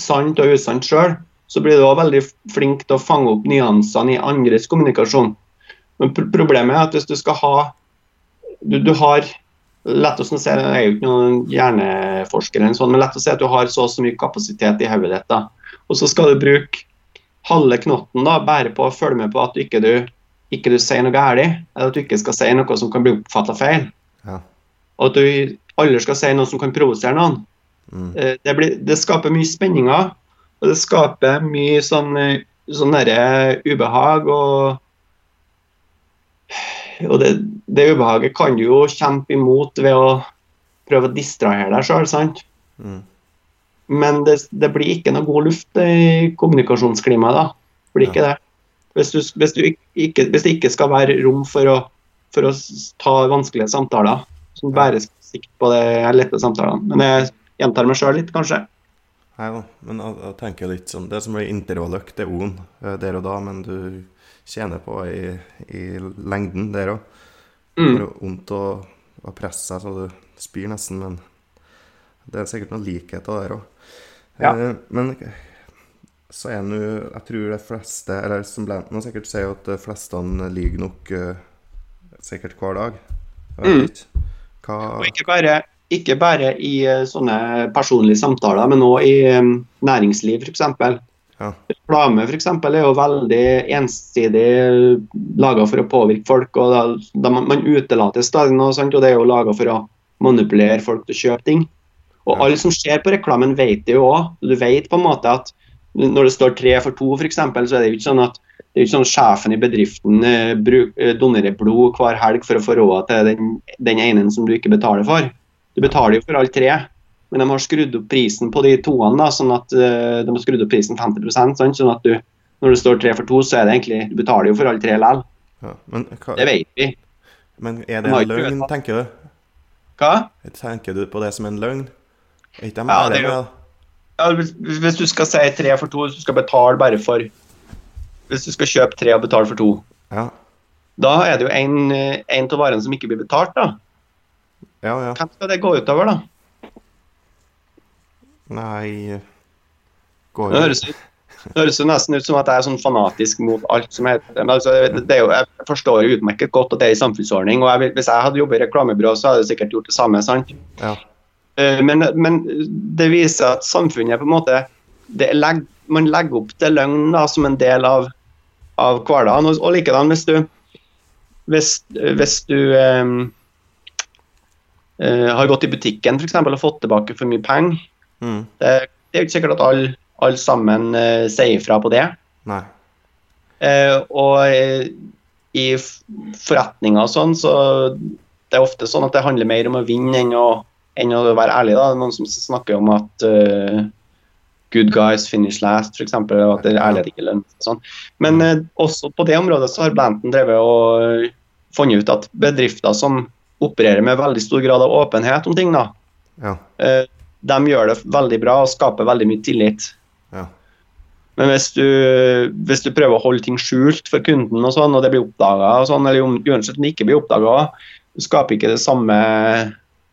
sant og usant sjøl, så blir du også veldig flink til å fange opp nyansene i andres kommunikasjon. Men problemet er at hvis du skal ha du, du har lett å si, Jeg er jo ikke noen hjerneforsker, eller sånn, men lett å si at du har så og så mye kapasitet i hodet ditt. da. Og så skal du bruke halve knotten da, bare på å følge med på at du ikke, du, ikke du sier noe galt, eller at du ikke skal si noe som kan bli oppfatta feil. Ja. Og at du aldri skal si noe som kan provosere noen. Mm. Eh, Det, blir, det skaper mye spenninger, og det skaper mye sånn, eh, sånn ubehag. Og, og det, det ubehaget kan du jo kjempe imot ved å prøve å distrahere deg sjøl, sant? Mm. Men det, det blir ikke noe god luft i kommunikasjonsklimaet da. Det blir ikke det. Hvis, du, hvis, du ikke, hvis det ikke skal være rom for å, for å ta vanskelige samtaler, som bare skal sikte på de lette samtalene. Men jeg gjentar meg sjøl litt, kanskje. Nei da, men jeg, jeg tenker litt sånn Det som blir intervalløkt, det er o-en der og da, men du tjener på i, i lengden der òg. Det Mm. er vondt å, å presse seg så du spyr nesten, men det er sikkert noen likheter der òg. Ja. Eh, men så er nå Jeg tror de fleste, eller som Blanton sikkert sier, at de fleste lyver nok eh, sikkert hver dag. Mm. Hva Og ikke bare, ikke bare i eh, sånne personlige samtaler, men òg i um, næringsliv, f.eks. Ja. Reklame eksempel, er jo veldig ensidig laga for å påvirke folk. og da, da man, man utelater stadig noe, sant? og det er jo laga for å manipulere folk til å kjøpe ting. Og Ja. alle som ser på reklamen, vet det jo òg. Du vet på en måte at når det står tre for to, f.eks., så er det jo ikke sånn at det er ikke sånn at sjefen i bedriften eh, bruk, eh, donerer blod hver helg for å få råd til den, den ene som du ikke betaler for. Du betaler jo for alle tre, men de har skrudd opp prisen på de toene. da, sånn at uh, De har skrudd opp prisen 50 sant? sånn at du, når det står tre for to, så er det egentlig Du betaler jo for alle tre likevel. ja. Hva, Det vet vi. men er det har en løgn, prøvd. tenker du? Hva? Tenker du på det som en løgn? Er ikke de Ja, det er jo-? Ja, hvis, hvis du skal si tre for to, hvis du skal betale bare for Hvis du skal kjøpe tre og betale for to, Ja. da er det jo en, eh, en av varene som ikke blir betalt. da. Ja, ja. Hvem skal det gå utover, da? Nei Går Det høres, det høres nesten ut som at jeg er sånn fanatisk mot alt som heter men altså, det jo, Jeg forstår jo utmerket godt at det er en samfunnsordning. og jeg, Hvis jeg hadde jobbet i reklamebyrå, så hadde jeg sikkert gjort det samme. sant? Ja. Eh, Men, men det viser at samfunnet på en måte det legg, Man legger opp til løgn da, som en del av, av hverdagen. Og, og likedan hvis du hvis, hvis du um, uh, har gått i butikken for eksempel, og fått tilbake for mye penger. Mm. Det, det er jo ikke sikkert at alle all sammen uh, sier fra på det. Nei. Uh, og eh, i forretninger og sånn, så det er ofte sånn at det handler mer om å vinne enn å, enn å være ærlig. da. Noen som snakker om at uh, good guys finish last, f.eks. Og at det er ærlighet ikke seg. Sånn. Men eh, også på det området så har Blanton drevet og funnet ut at bedrifter som opererer med veldig stor grad av åpenhet om ting, da, Ja. eh, de gjør det veldig bra og skaper veldig mye tillit. Ja. Men hvis du, hvis du prøver å holde ting skjult for kunden, og sånn, og det blir oppdaga, sånn, eller uansett om det ikke blir oppdaga, du skaper ikke det samme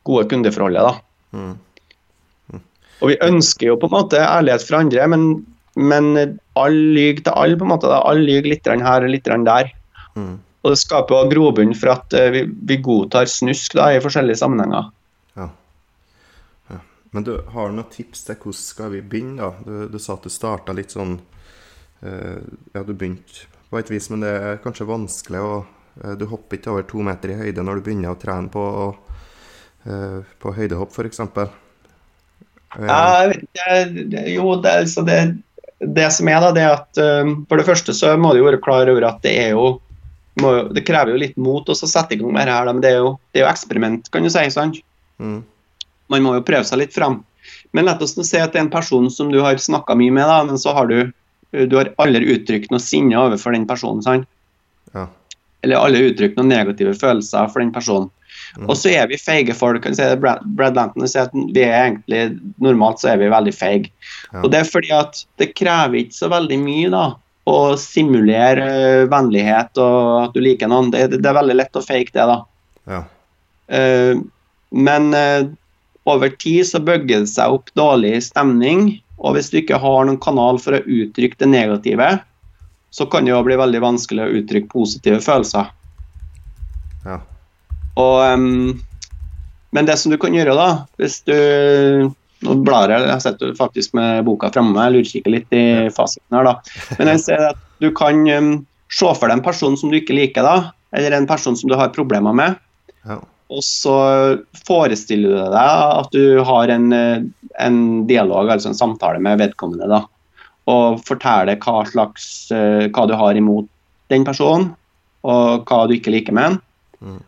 gode kundeforholdet. da. Mm. Og Vi ønsker jo på en måte ærlighet fra andre, men, men alle lyver til alle. på en måte. da. Alle lyver litt her og litt der. Mm. Og Det skaper grobunn for at eh, vi, vi godtar snusk da, i forskjellige sammenhenger. Men du, har du noen tips til hvordan skal vi begynne, da? Du, du sa at du starta litt sånn uh, Ja, du begynte på et vis, men det er kanskje vanskelig å uh, Du hopper ikke over to meter i høyde når du begynner å trene på, uh, på høydehopp, f.eks. Ja, jo, det, altså det, det som er da, det er at for det første så må du være klar over at det er jo må, Det krever jo litt mot å sette i gang med det her, men det er, jo, det er jo eksperiment, kan du si. sant? mm, Man må jo prøve seg litt fram. Men la oss nå si at det er en person som du har snakka mye med, da, men så har du du har aldri uttrykt noe sinne overfor den personen. sant? ja. Eller alle uttrykt noen negative følelser for den personen. Mm. Og så er vi feige folk. si, Brad, Brad Lanton sier at vi er egentlig, normalt så er vi veldig feige. Ja. Og det er fordi at det krever ikke så veldig mye da, å simulere uh, vennlighet og at du liker noen. Det, det er veldig lett å fake det. da. ja. Uh, men eh, over tid så bygger det seg opp dårlig stemning. Og hvis du ikke har noen kanal for å uttrykke det negative, så kan det jo bli veldig vanskelig å uttrykke positive følelser. ja. Og um, men det som du kan gjøre, da, hvis du Nå blar jeg, jeg sitter faktisk med boka framme, jeg lurkikker litt i fasiten her, da. Men jeg ser at du kan um, se for deg en person som du ikke liker, da, eller en person som du har problemer med. Ja. Og så forestiller du deg at du har en, en dialog, altså en samtale med vedkommende. da, Og forteller hva, slags, eh, hva du har imot den personen, og hva du ikke liker med den. Mm.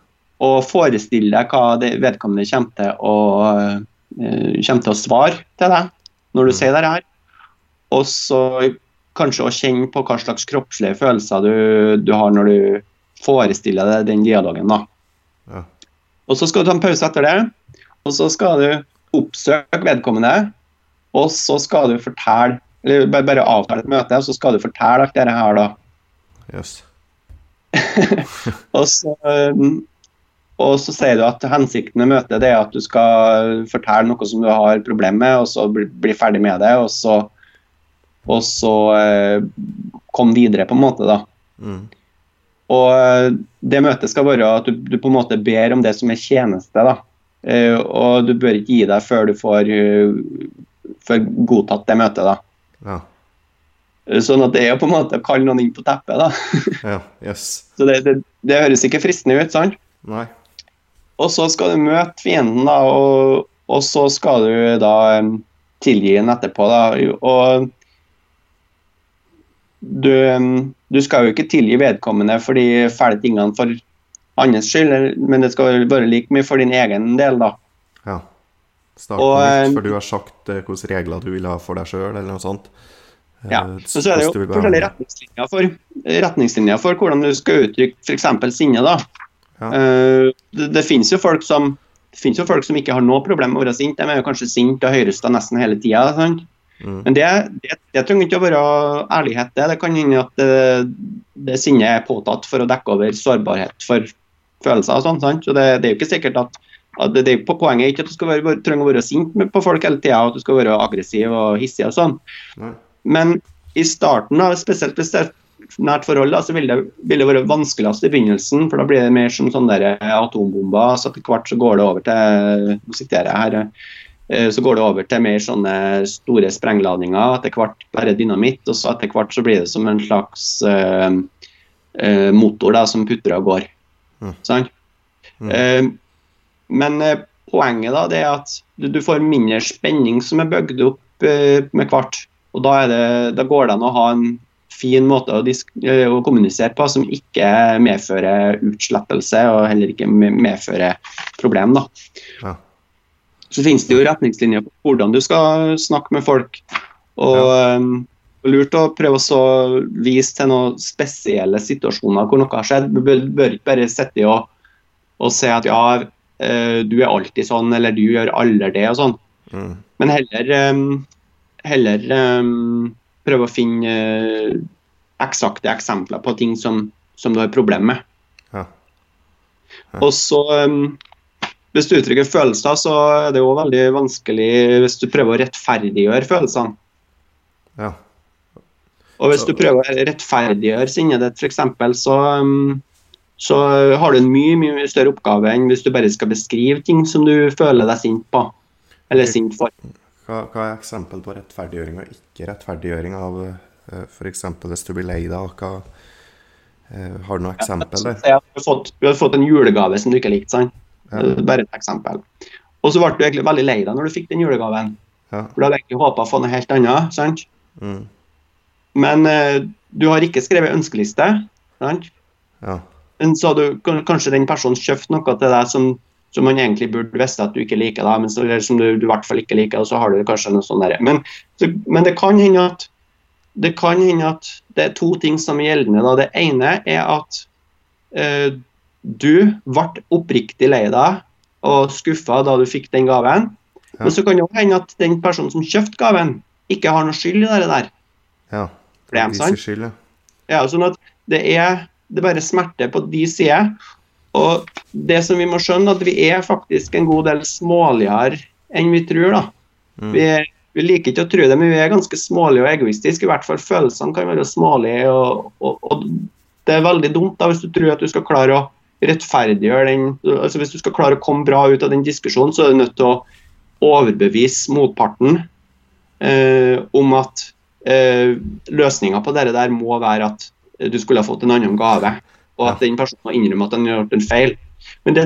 Og forestill deg hva det vedkommende kommer til å, eh, kommer til å svare til deg når du Mm. sier det her. Og så kanskje å kjenne på hva slags kroppslige følelser du, du har når du forestiller deg den dialogen. da. Ja. Og så skal du ta en pause etter det, og så skal du oppsøke vedkommende, og så skal du fortelle eller bare, bare avtale et møte, og så skal du fortelle alt dette her, da. Yes. Og så, um, og så sier du at hensikten med møtet det er at du skal fortelle noe som du har problem med, og så bli, bli ferdig med det, og så, og så eh, komme videre, på en måte. da. Mm. Og eh, det møtet skal være at du, du på en måte ber om det som er tjeneste. da. Eh, og du bør ikke gi deg før du får, eh, får godtatt det møtet. da. Ja. Sånn at det er jo på en måte å kalle noen inn på teppet. da. Ja. yes. Så det, det, det høres ikke fristende ut, sant? Nei. Og så skal du møte fienden, da, og, og så skal du da tilgi den etterpå. da, og du, du skal jo ikke tilgi vedkommende for de fæle tingene for andres skyld, men det skal være like mye for din egen del, da. Ja. Start på eh, nytt, for du har sagt eh, hvilke regler du vil ha for deg sjøl, eller noe sånt. Eh, Ja, Men så er det jo forskjellige retningslinjer for, retningslinjer for hvordan du skal uttrykke f.eks. sinne. da. Ja. Eh, det, det finnes jo folk som det finnes jo folk som ikke har noe problem med å være sint. De er jo kanskje sinte og høyrøsta nesten hele tida. Mm. Men det, det, det trenger ikke å være ærlighet. Det, det kan hende at det, det sinnet er påtatt for å dekke over sårbarhet for følelser. og sånn, sant? Så det, det er jo ikke sikkert at, at det, på Poenget er ikke at du skal være, trenger å være sint på folk hele tida, at du skal være aggressiv og hissig og sånn. Mm. Men i starten, da, spesielt hvis det er nært forhold, da, så vil det, vil det være vanskeligst i begynnelsen. For da blir det mer som sånne der atombomber. Så etter hvert så går det over til Nå siterer jeg her. Eh, Så går det over til mer sånne store sprengladninger. Etter hvert bare dynamitt. Og så etter hvert så blir det som en slags uh, motor da, som putter og går. Mm. Sånn? Mm. Uh, men poenget da, det er at du, du får mindre spenning som er bygd opp med hvert. Og da, det, da går det an å ha en fin måte å, disk å kommunisere på som ikke medfører utslettelse og heller ikke medfører problem. da. Ja. Så finnes det jo retningslinjer på hvordan du skal snakke med folk. Og eh, lurt å prøve å vise til noen spesielle situasjoner hvor noe har skjedd. Du bør, ikke bare sitte og, og si at ja, eh, du er alltid sånn, eller du gjør aldri det og sånn. Mm. Men heller, um, heller um, prøve å finne uh, eksakte eksempler på ting som, som du har problemer med. Ja. Ja. Og så em, Hvis du uttrykker følelser, så er det jo veldig vanskelig hvis du prøver å rettferdiggjøre følelsene. Ja. Og hvis du prøver å rettferdiggjøre sinnet ditt, f.eks., så, um, så har du en mye mye større oppgave enn hvis du bare skal beskrive ting som du føler deg sint på. Eller sint for. Hva, hva er eksempel på rettferdiggjøring og ikke rettferdiggjøring av uh, f.eks. hvis du blir lei deg? Hva, eh, har du noe eksempel der? si Du har, fått, du har fått en julegave som du ikke likte. sant? Ja. Eh, Bare et eksempel. Og så ble du egentlig veldig lei deg når du fikk den julegaven. Ja. For du hadde egentlig håpa å få noe helt annet. sant? Mm. Men uh, du har ikke skrevet ønskeliste. sant? Ja. Men så du- kanskje den personen kjøpt noe til deg som, som man egentlig burde visst at du ikke liker, da, men så, eller som du, du i hvert fall ikke liker, og så har du kanskje noe sånt der. Men, så, men det kan hende at det kan hende at det er to ting som er gjeldende. Da. Det ene er at eh, du ble oppriktig lei deg og skuffa da du fikk den gaven. Ja. Men så kan det også hende at den personen som kjøpte gaven, ikke har noe skyld i det der. ja. Det De sant? skyld, ja. Ja, sånn at det er, det er bare smerte på de sider. Og det som vi må skjønne, at vi er faktisk en god del småligere enn vi tror. da. Mm. Vi, vi liker ikke å tro det, men vi er ganske smålige og egoistiske. I hvert fall følelsene kan være smålige. Og, og, og det er veldig dumt da hvis du tror at du skal klare å rettferdiggjøre den altså Hvis du skal klare å komme bra ut av den diskusjonen, så er du nødt til å overbevise motparten eh, om at eh, løsninga på det der må være at du skulle ha fått en annen gave, og at den personen må innrømme at han har gjort en feil. Men det,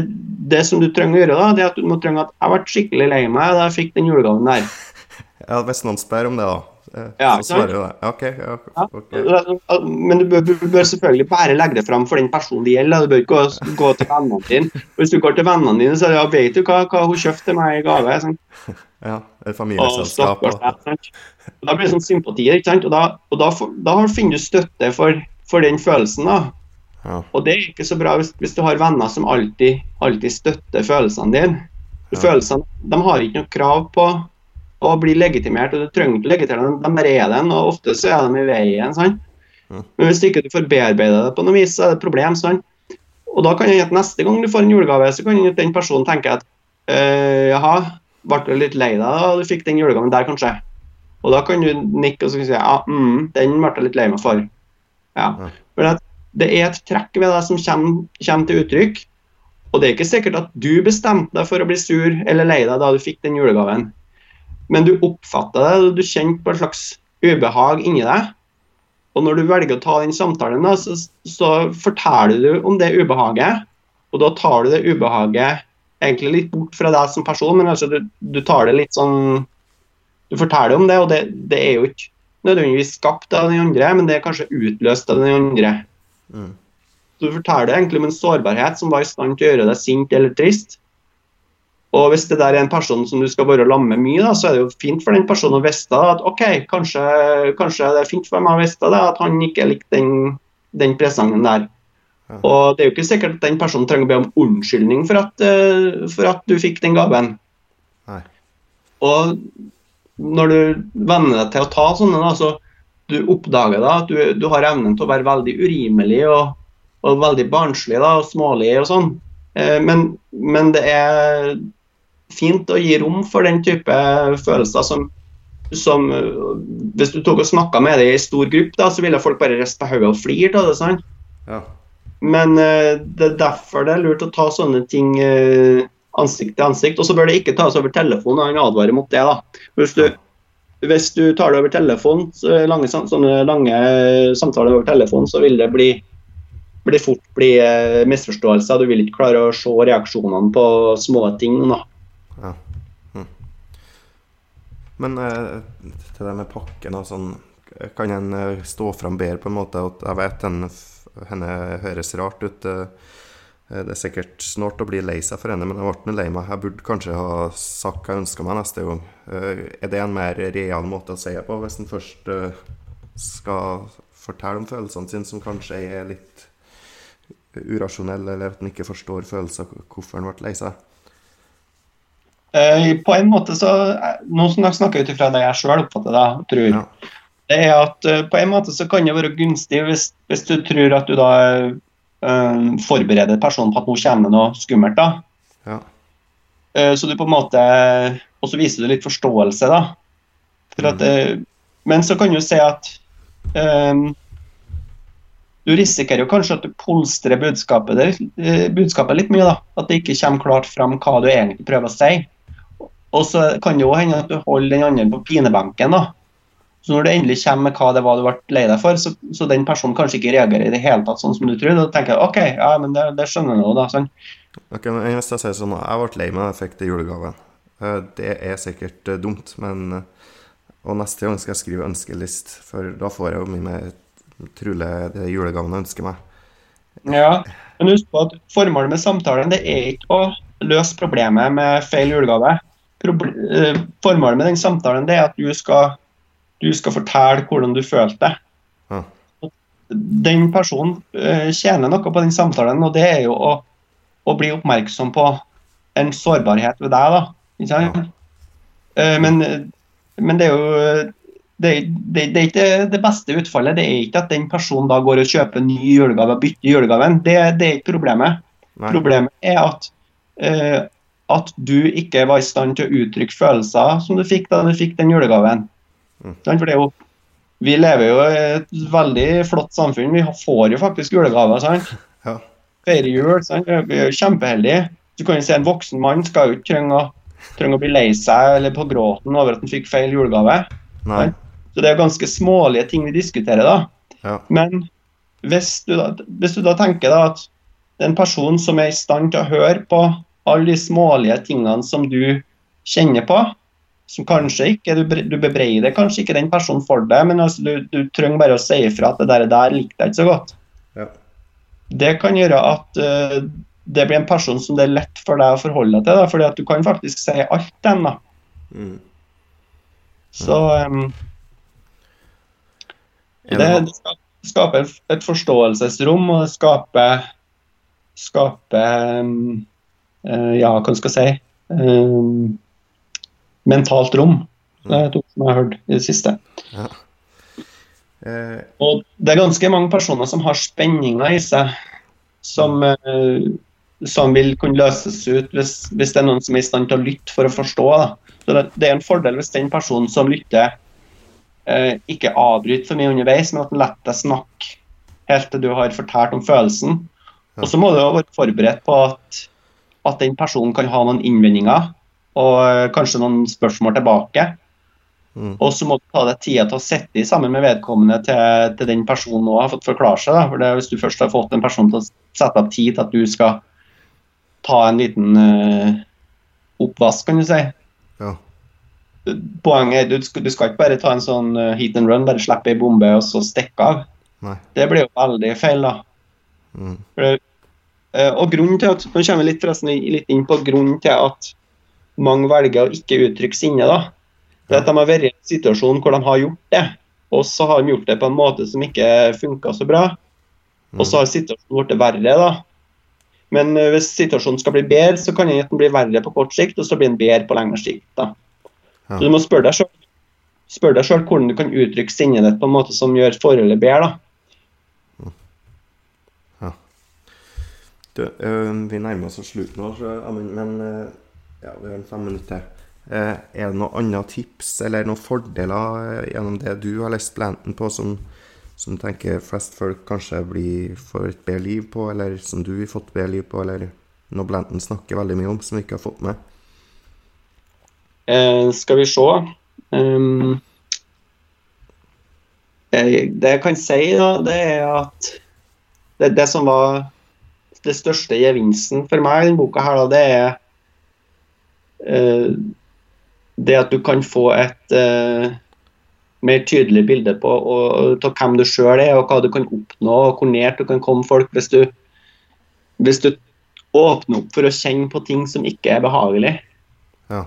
det, som du trenger å gjøre, da, det er at du må trenge at jeg ble skikkelig lei meg da jeg fikk den julegaven der. Ja, Hvis noen spør om det, da. Eh, Ja, så svarer jo det. Ok, ja, Ja. Men du bør, du bør selvfølgelig bare legge det fram for den personen det gjelder. Du bør ikke gå, gå til vennene dine. Hvis du går til vennene dine, så ja, vet du hva, hva hun kjøpte til meg i gave. Sånn. Ja, et Og familieselskap. Og. Og Da blir det sånn sympati. ikke sant? Og da, og da, da finner du støtte for, for den følelsen. da. ja, Og det er ikke så bra hvis, hvis du har venner som alltid, alltid støtter følelsene dine. Ja. Følelsene de har ikke noe krav på å blir legitimert, og du trenger ikke legitimere dem. De er den, og ofte så er de i veien. sant? Men hvis ikke du får bearbeida det på noe vis, så er det et problem. sant? Og da kan det hende at neste gang du får en julegave, så kan jeg hende at den personen tenker at «Eh, jaha, ble du litt lei deg da du fikk den julegaven der, kanskje? Og da kan du nikke og så kan du si ja, mm, den ble jeg litt lei meg for. Ja. At det er et trekk ved deg som kommer, kommer til uttrykk. Og det er ikke sikkert at du bestemte deg for å bli sur eller lei deg da du fikk den julegaven. Men du oppfatta det, og du kjente på et slags ubehag inni deg. Og når du velger å ta den samtalen, da, så, så forteller du om det ubehaget. Og da tar du det ubehaget egentlig litt bort fra deg som person, men altså du, du tar det litt sånn Du forteller om det, og det, det er jo ikke nødvendigvis skapt av den andre, men det er kanskje utløst av den andre. mm, Så Du forteller egentlig om en sårbarhet som var i stand til å gjøre deg sint eller trist. Og hvis det der er en person som du skal være med mye, da, så er det jo fint for den personen å vite at OK, kanskje, kanskje det er fint for meg å vite det, at han ikke likte den, den presangen der. Ja. Og det er jo ikke sikkert at den personen trenger å be om unnskyldning for at, eh, for at du fikk den gaven. Nei. Og når du venner deg til å ta sånne, da, så du oppdager da at du, du har evnen til å være veldig urimelig og, og veldig barnslig da, og smålig og sånn. Eh, men, men det er fint å gi rom for den type følelser som, som Hvis du tok og snakka med det i stor gruppe, da, så ville folk bare riste på hodet og flire av det. sant? ja. Men uh, det er derfor det er lurt å ta sånne ting uh, ansikt til ansikt. Og så bør det ikke tas over telefon, og han advarer mot det. da. Hvis du, hvis du tar det over telefon, så lange, sånne lange samtaler over telefon, så vil det bli, bli fort bli eh, misforståelser. Du vil ikke klare å se reaksjonene på små ting. da. Ja. Mm. Men eh, til det med pakken og sånn, kan en eh, stå fram bedre på en måte? At jeg vet den, henne høres rart ut. eh, det er sikkert snart å bli lei seg for henne, men jeg ble lei meg. Jeg burde kanskje ha sagt hva jeg ønska meg neste gang. Eh, Er det en mer real måte å si det på, hvis en først eh, skal fortelle om følelsene sine, som kanskje er litt urasjonelle, eller at en ikke forstår følelser, hvorfor en ble lei seg? Eh, på en måte så Nå snakker jeg ut ifra det jeg sjøl oppfatter det, tror. Ja. Det er at eh, på en måte så kan det være gunstig hvis, hvis du tror at du da eh, forbereder personen på at nå kommer det noe skummelt. da. Ja. Så du på en måte Og så viser du litt forståelse, da. For at, eh, men så kan du si at eh, du risikerer jo kanskje at du polstrer budskapet, budskapet litt mye. da, At det ikke kommer klart fram hva du egentlig prøver å si. Og så kan det jo hende at du holder den andre på pinebenken. da. Så når det endelig kommer med hva det var du ble lei deg for, så, så den personen kanskje ikke reagerer i det hele tatt sånn som du tror. Da tenker jeg OK, ja, men det, det skjønner jeg nå, da. Sånn. Ok, men Hvis jeg sier sånn Jeg ble lei meg da jeg fikk det julegaven. Eh, Det er sikkert eh, dumt, men eh, Og neste gang skal jeg skrive ønskelist, for da får jeg jo mye mer trolig det julegaven jeg ønsker meg. Ja, men husk på at formålet med samtalen det er ikke å løse problemet med feil julegave. Eh, formålet med den samtalen det er at du skal, du skal fortelle hvordan du følte deg. Ja. Den personen eh, tjener noe på den samtalen, og det er jo å, å bli oppmerksom på en sårbarhet ved deg. da, ikke sant? Ja. men, men det er jo det, det, det er ikke det beste utfallet. Det er ikke at den personen da går og kjøper ny julegave og bytter julegaven. Det, det er ikke problemet. Nei. Problemet er at, eh, at du ikke var i stand til å uttrykke følelser som du fikk da du fikk den julegaven. Mm. For det er jo, vi lever jo i et veldig flott samfunn. Vi får jo faktisk julegaver. sant? Ja. feire jul. Sant? Vi er kjempeheldige. Du kan jo si En voksen mann skal jo ikke trenge å, trenge å bli lei seg eller på gråten over at han fikk feil julegave. Nei. Så det er ganske smålige ting vi diskuterer da. Ja. Men hvis du, da, hvis du da tenker da at det er en person som er i stand til å høre på alle de smålige tingene som du kjenner på, som kanskje ikke Du, du bebreider kanskje ikke den personen for det, men altså du, du trenger bare å si ifra at det der, der likte jeg ikke så godt. Ja. Det kan gjøre at uh, det blir en person som det er lett for deg å forholde deg til, da, fordi at du kan faktisk si alt dem. da. Mm. Så um, det, det, skaper et forståelsesrom, og det skaper, skaper um, Ja, hva skal jeg si um, Mentalt rom. Det er et ord som jeg har hørt i det siste. eh, Og det er ganske mange personer som har spenninger i seg, som, uh, som vil kunne løses ut hvis, hvis det er noen som er i stand til å lytte for å forstå. Det, det er en fordel hvis den personen som lytter, uh, ikke avbryter for mye underveis, men at den lar deg snakke helt til du har fortalt om følelsen. Og så må du være forberedt på at, at den personen kan ha noen innvendinger og eh, kanskje noen spørsmål tilbake. mm. Og så må du ta deg tida til å sitte sammen med vedkommende til, til den personen òg har fått forklare seg. Da. For det, Hvis du først har fått en person til å sette opp tid til at du skal ta en liten uh, oppvask, kan du si. Ja. Poenget er du skal, du skal ikke bare ta en sånn eh, hit and run, bare slippe ei bombe og så stikke av. Nei. Det blir jo veldig feil, da. Mm. For, eh, og grunnen til at, Nå kommer vi litt, litt inn på grunnen til at mange velger å ikke uttrykke sinne. da. Det er at De har vært i en situasjon hvor de har gjort det, og så har de gjort det på en måte som ikke funka så bra. Og så har situasjonen blitt verre. da. Men eh, hvis situasjonen skal bli bedre, så kan den bli verre på kort sikt, og så blir den bedre på lengre sikt. da. Så Du må spørre deg selv, spør deg selv hvordan du kan uttrykke sinnet ditt på en måte som gjør forholdet bedre. da. Du, øh, vi nærmer oss slutten nå, men øh, ja, vi har en fem minutter. Eh, er det noen andre tips eller noen fordeler eh, gjennom det du har lest Blanton på, som, som tenker flest folk kanskje blir får et bedre liv på, eller som du har fått bedre liv på, eller noe Blanton snakker veldig mye om, som vi ikke har fått med? Eh, skal vi se um, eh, Det jeg kan si, da, det er at det, det som var det største gevinsten for meg i denne boka, her, da, det er uh, det at du kan få et uh, mer tydelig bilde på og, og, hvem du sjøl er, og hva du kan oppnå, og hvor nært du kan komme folk hvis du, hvis du åpner opp for å kjenne på ting som ikke er behagelig Ja.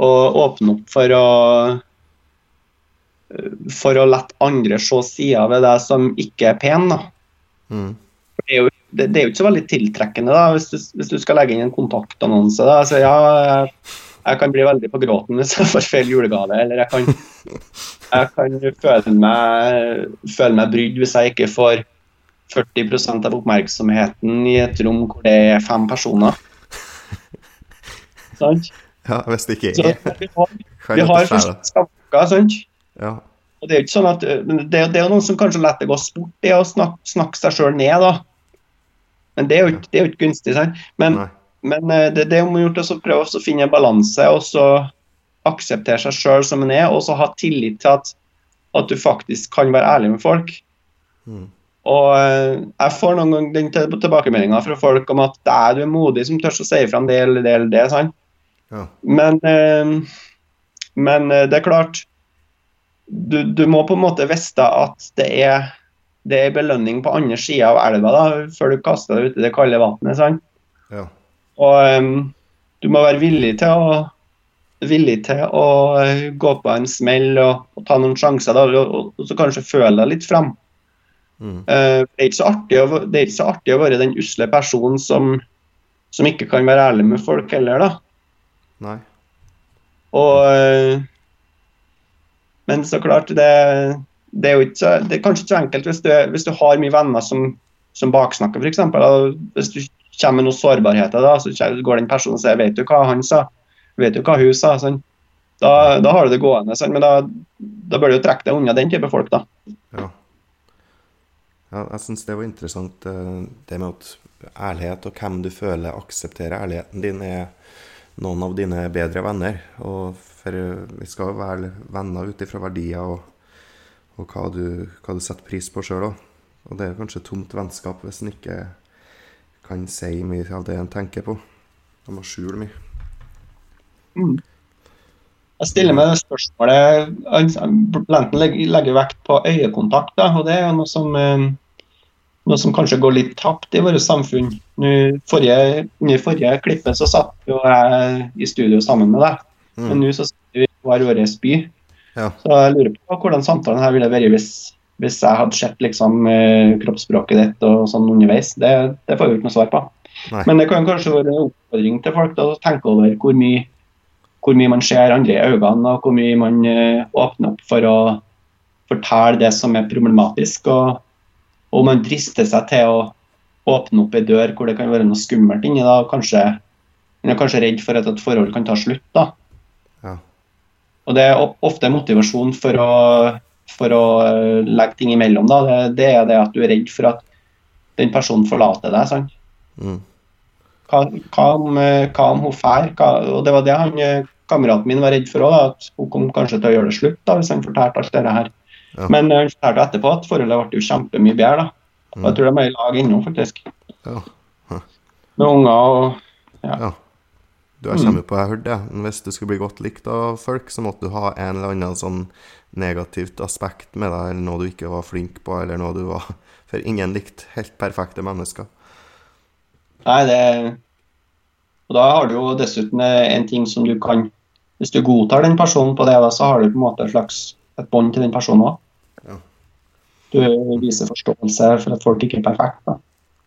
og åpne opp for å for å la andre se sider ved deg som ikke er pen. da. Mm. Det er, jo, det, det er jo ikke så veldig tiltrekkende da, hvis du, hvis du skal legge inn en kontaktannonse. da, så ja, jeg, jeg kan bli veldig på gråten hvis jeg får feil julegave, eller jeg kan, jeg kan føle, meg, føle meg brydd hvis jeg ikke får 40% av oppmerksomheten i et rom hvor det er fem personer. Sant? ja, hvis det ikke Så er vi har, vi har ikke forskjellige sant? Ja. Og det er jo ikke sånn at det, det er jo noen som kanskje lar det gå sport i å snakke, snakke seg sjøl ned, da. Men det er jo, det er jo ikke gunstig. sant? Men, men uh, det, det er om å prøve å finne en balanse, og så akseptere seg sjøl som en er, og så ha tillit til at, at du faktisk kan være ærlig med folk. Mm. Og uh, jeg får noen ganger den tilbakemeldinga fra folk om at det er du er modig som tør å si fra om det eller det eller det. sant? Ja. Men, eh, men eh, det er klart du, du må på en måte vite at det er, det er belønning på andre sida av elva da, før du kaster deg ut i det kalde vannet. Ja. Og um, du må være villig til å villig til å eh, gå på en smell og, og ta noen sjanser, da, og, og, så kanskje føle deg litt fram. Mm. Uh, det, er å, det er ikke så artig å være den usle personen som, som ikke kan være ærlig med folk heller, da. Nei. Og uh, Men så klart, det, det er ikke det er kanskje ikke så enkelt hvis du, hvis du har mye venner som, som baksnakker, f.eks. Hvis du kommer med noen sårbarheter, da, så går den personen og sier 'Vet du hva han sa?' 'Vet du hva hun sa?' Sånn. Da, da har du det gående, sånn. men da, da bør du jo trekke deg unna den type folk, da. Ja. Ja, jeg syns det var interessant, eh, det med at ærlighet og hvem du føler aksepterer ærligheten din, er noen av dine bedre venner. Og for eh, vi skal jo være venner ut ifra verdier og, og hva, du, hva, du, setter pris på sjøl òg. Og det er kanskje tomt vennskap hvis en ikke kan si mye av det en tenker på. En må skjule mye. Mm. Jeg stiller meg spørsmålet Lenten legger vekt på øyekontakt. Da, og Det er noe som, eh, noe som kanskje går litt tapt i vårt samfunn. Under forrige, forrige klippet så satt jo jeg i studio sammen med deg. Mm. Men nå så sitter vi i hver vår by. Ja. Så jeg lurer på hvordan samtalen her ville vært hvis, hvis jeg hadde sett liksom, eh, kroppsspråket ditt og sånn underveis. Det, det får vi ikke noe svar på. Nei. Men det kan kanskje være en oppfordring til folk å tenke over hvor mye hvor mye man ser andre i øynene, og hvor mye man uh, åpner opp for å fortelle det som er problematisk. Og, og man drister seg til å åpne opp ei dør hvor det kan være noe skummelt inni. da, kanskje Man er kanskje redd for at et forhold kan ta slutt. da. Og Det er ofte motivasjon for å, for å uh, legge ting imellom. da, det, det, er det at du er redd for at den personen forlater deg. sant? Mm. Hva, hva, om, eh, hva om hun drar? Og det var det han, eh, kameraten min var redd for òg, at hun kom kanskje til å gjøre det slutt da, hvis han fortalte alt dette her. Ja. Men eh, han fortalte etterpå at forholdet ble jo kjempemye bedre. da. Og jeg tror de er i lag ennå, faktisk. Ja. Med unger og ja. ja. Du, har kommet på, jeg hørte det. Hvis du skulle bli godt likt av folk, så måtte du ha en eller annen sånn negativt aspekt med deg, eller noe du ikke var flink på, eller noe du var For ingen likte helt perfekte mennesker. Nei, det Og da har du jo dessuten en ting som du kan Hvis du godtar den personen på det, så har du på en måte et slags et bånd til den personen òg. Ja. Du viser forståelse for at folk ikke er perfekte.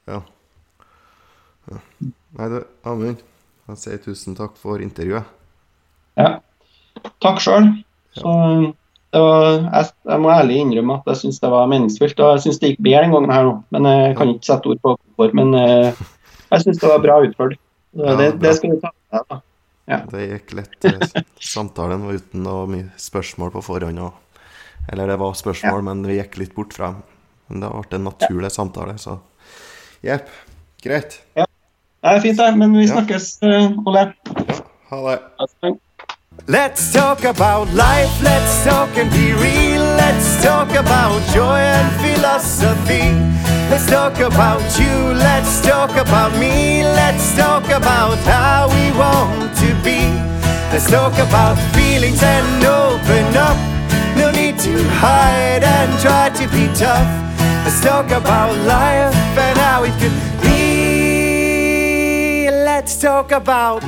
Ja. ja. Nei, du, Amund, jeg sier tusen takk for intervjuet. Ja. Takk sjøl. Jeg, jeg, må ærlig innrømme at jeg syns det var meningsfylt. Og jeg syns det gikk bedre den gangen her nå. Men jeg kan ikke sette ord på hvorfor. Men eh, jeg syns det var bra utført. Det, ja, det, skal du ta med deg. Ja. Det gikk lett Samtalen samtalen uten noe mye spørsmål på forhånd. Og, eller det var spørsmål, ja. men vi gikk litt bort fra Men det ble en naturlig samtale, så jepp. Greit. Ja. Det er fint, det. Men vi snakkes, uh, Ole. Ja, ha det. Let's talk about life, let's talk and be real. Let's talk about joy and philosophy. Let's talk about you, let's talk about me. Let's talk about how we want to be. Let's talk about feelings and open up. No need to hide and try to be tough. Let's talk about life and how it could be. Let's talk about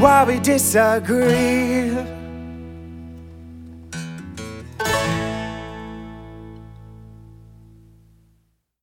why we disagree.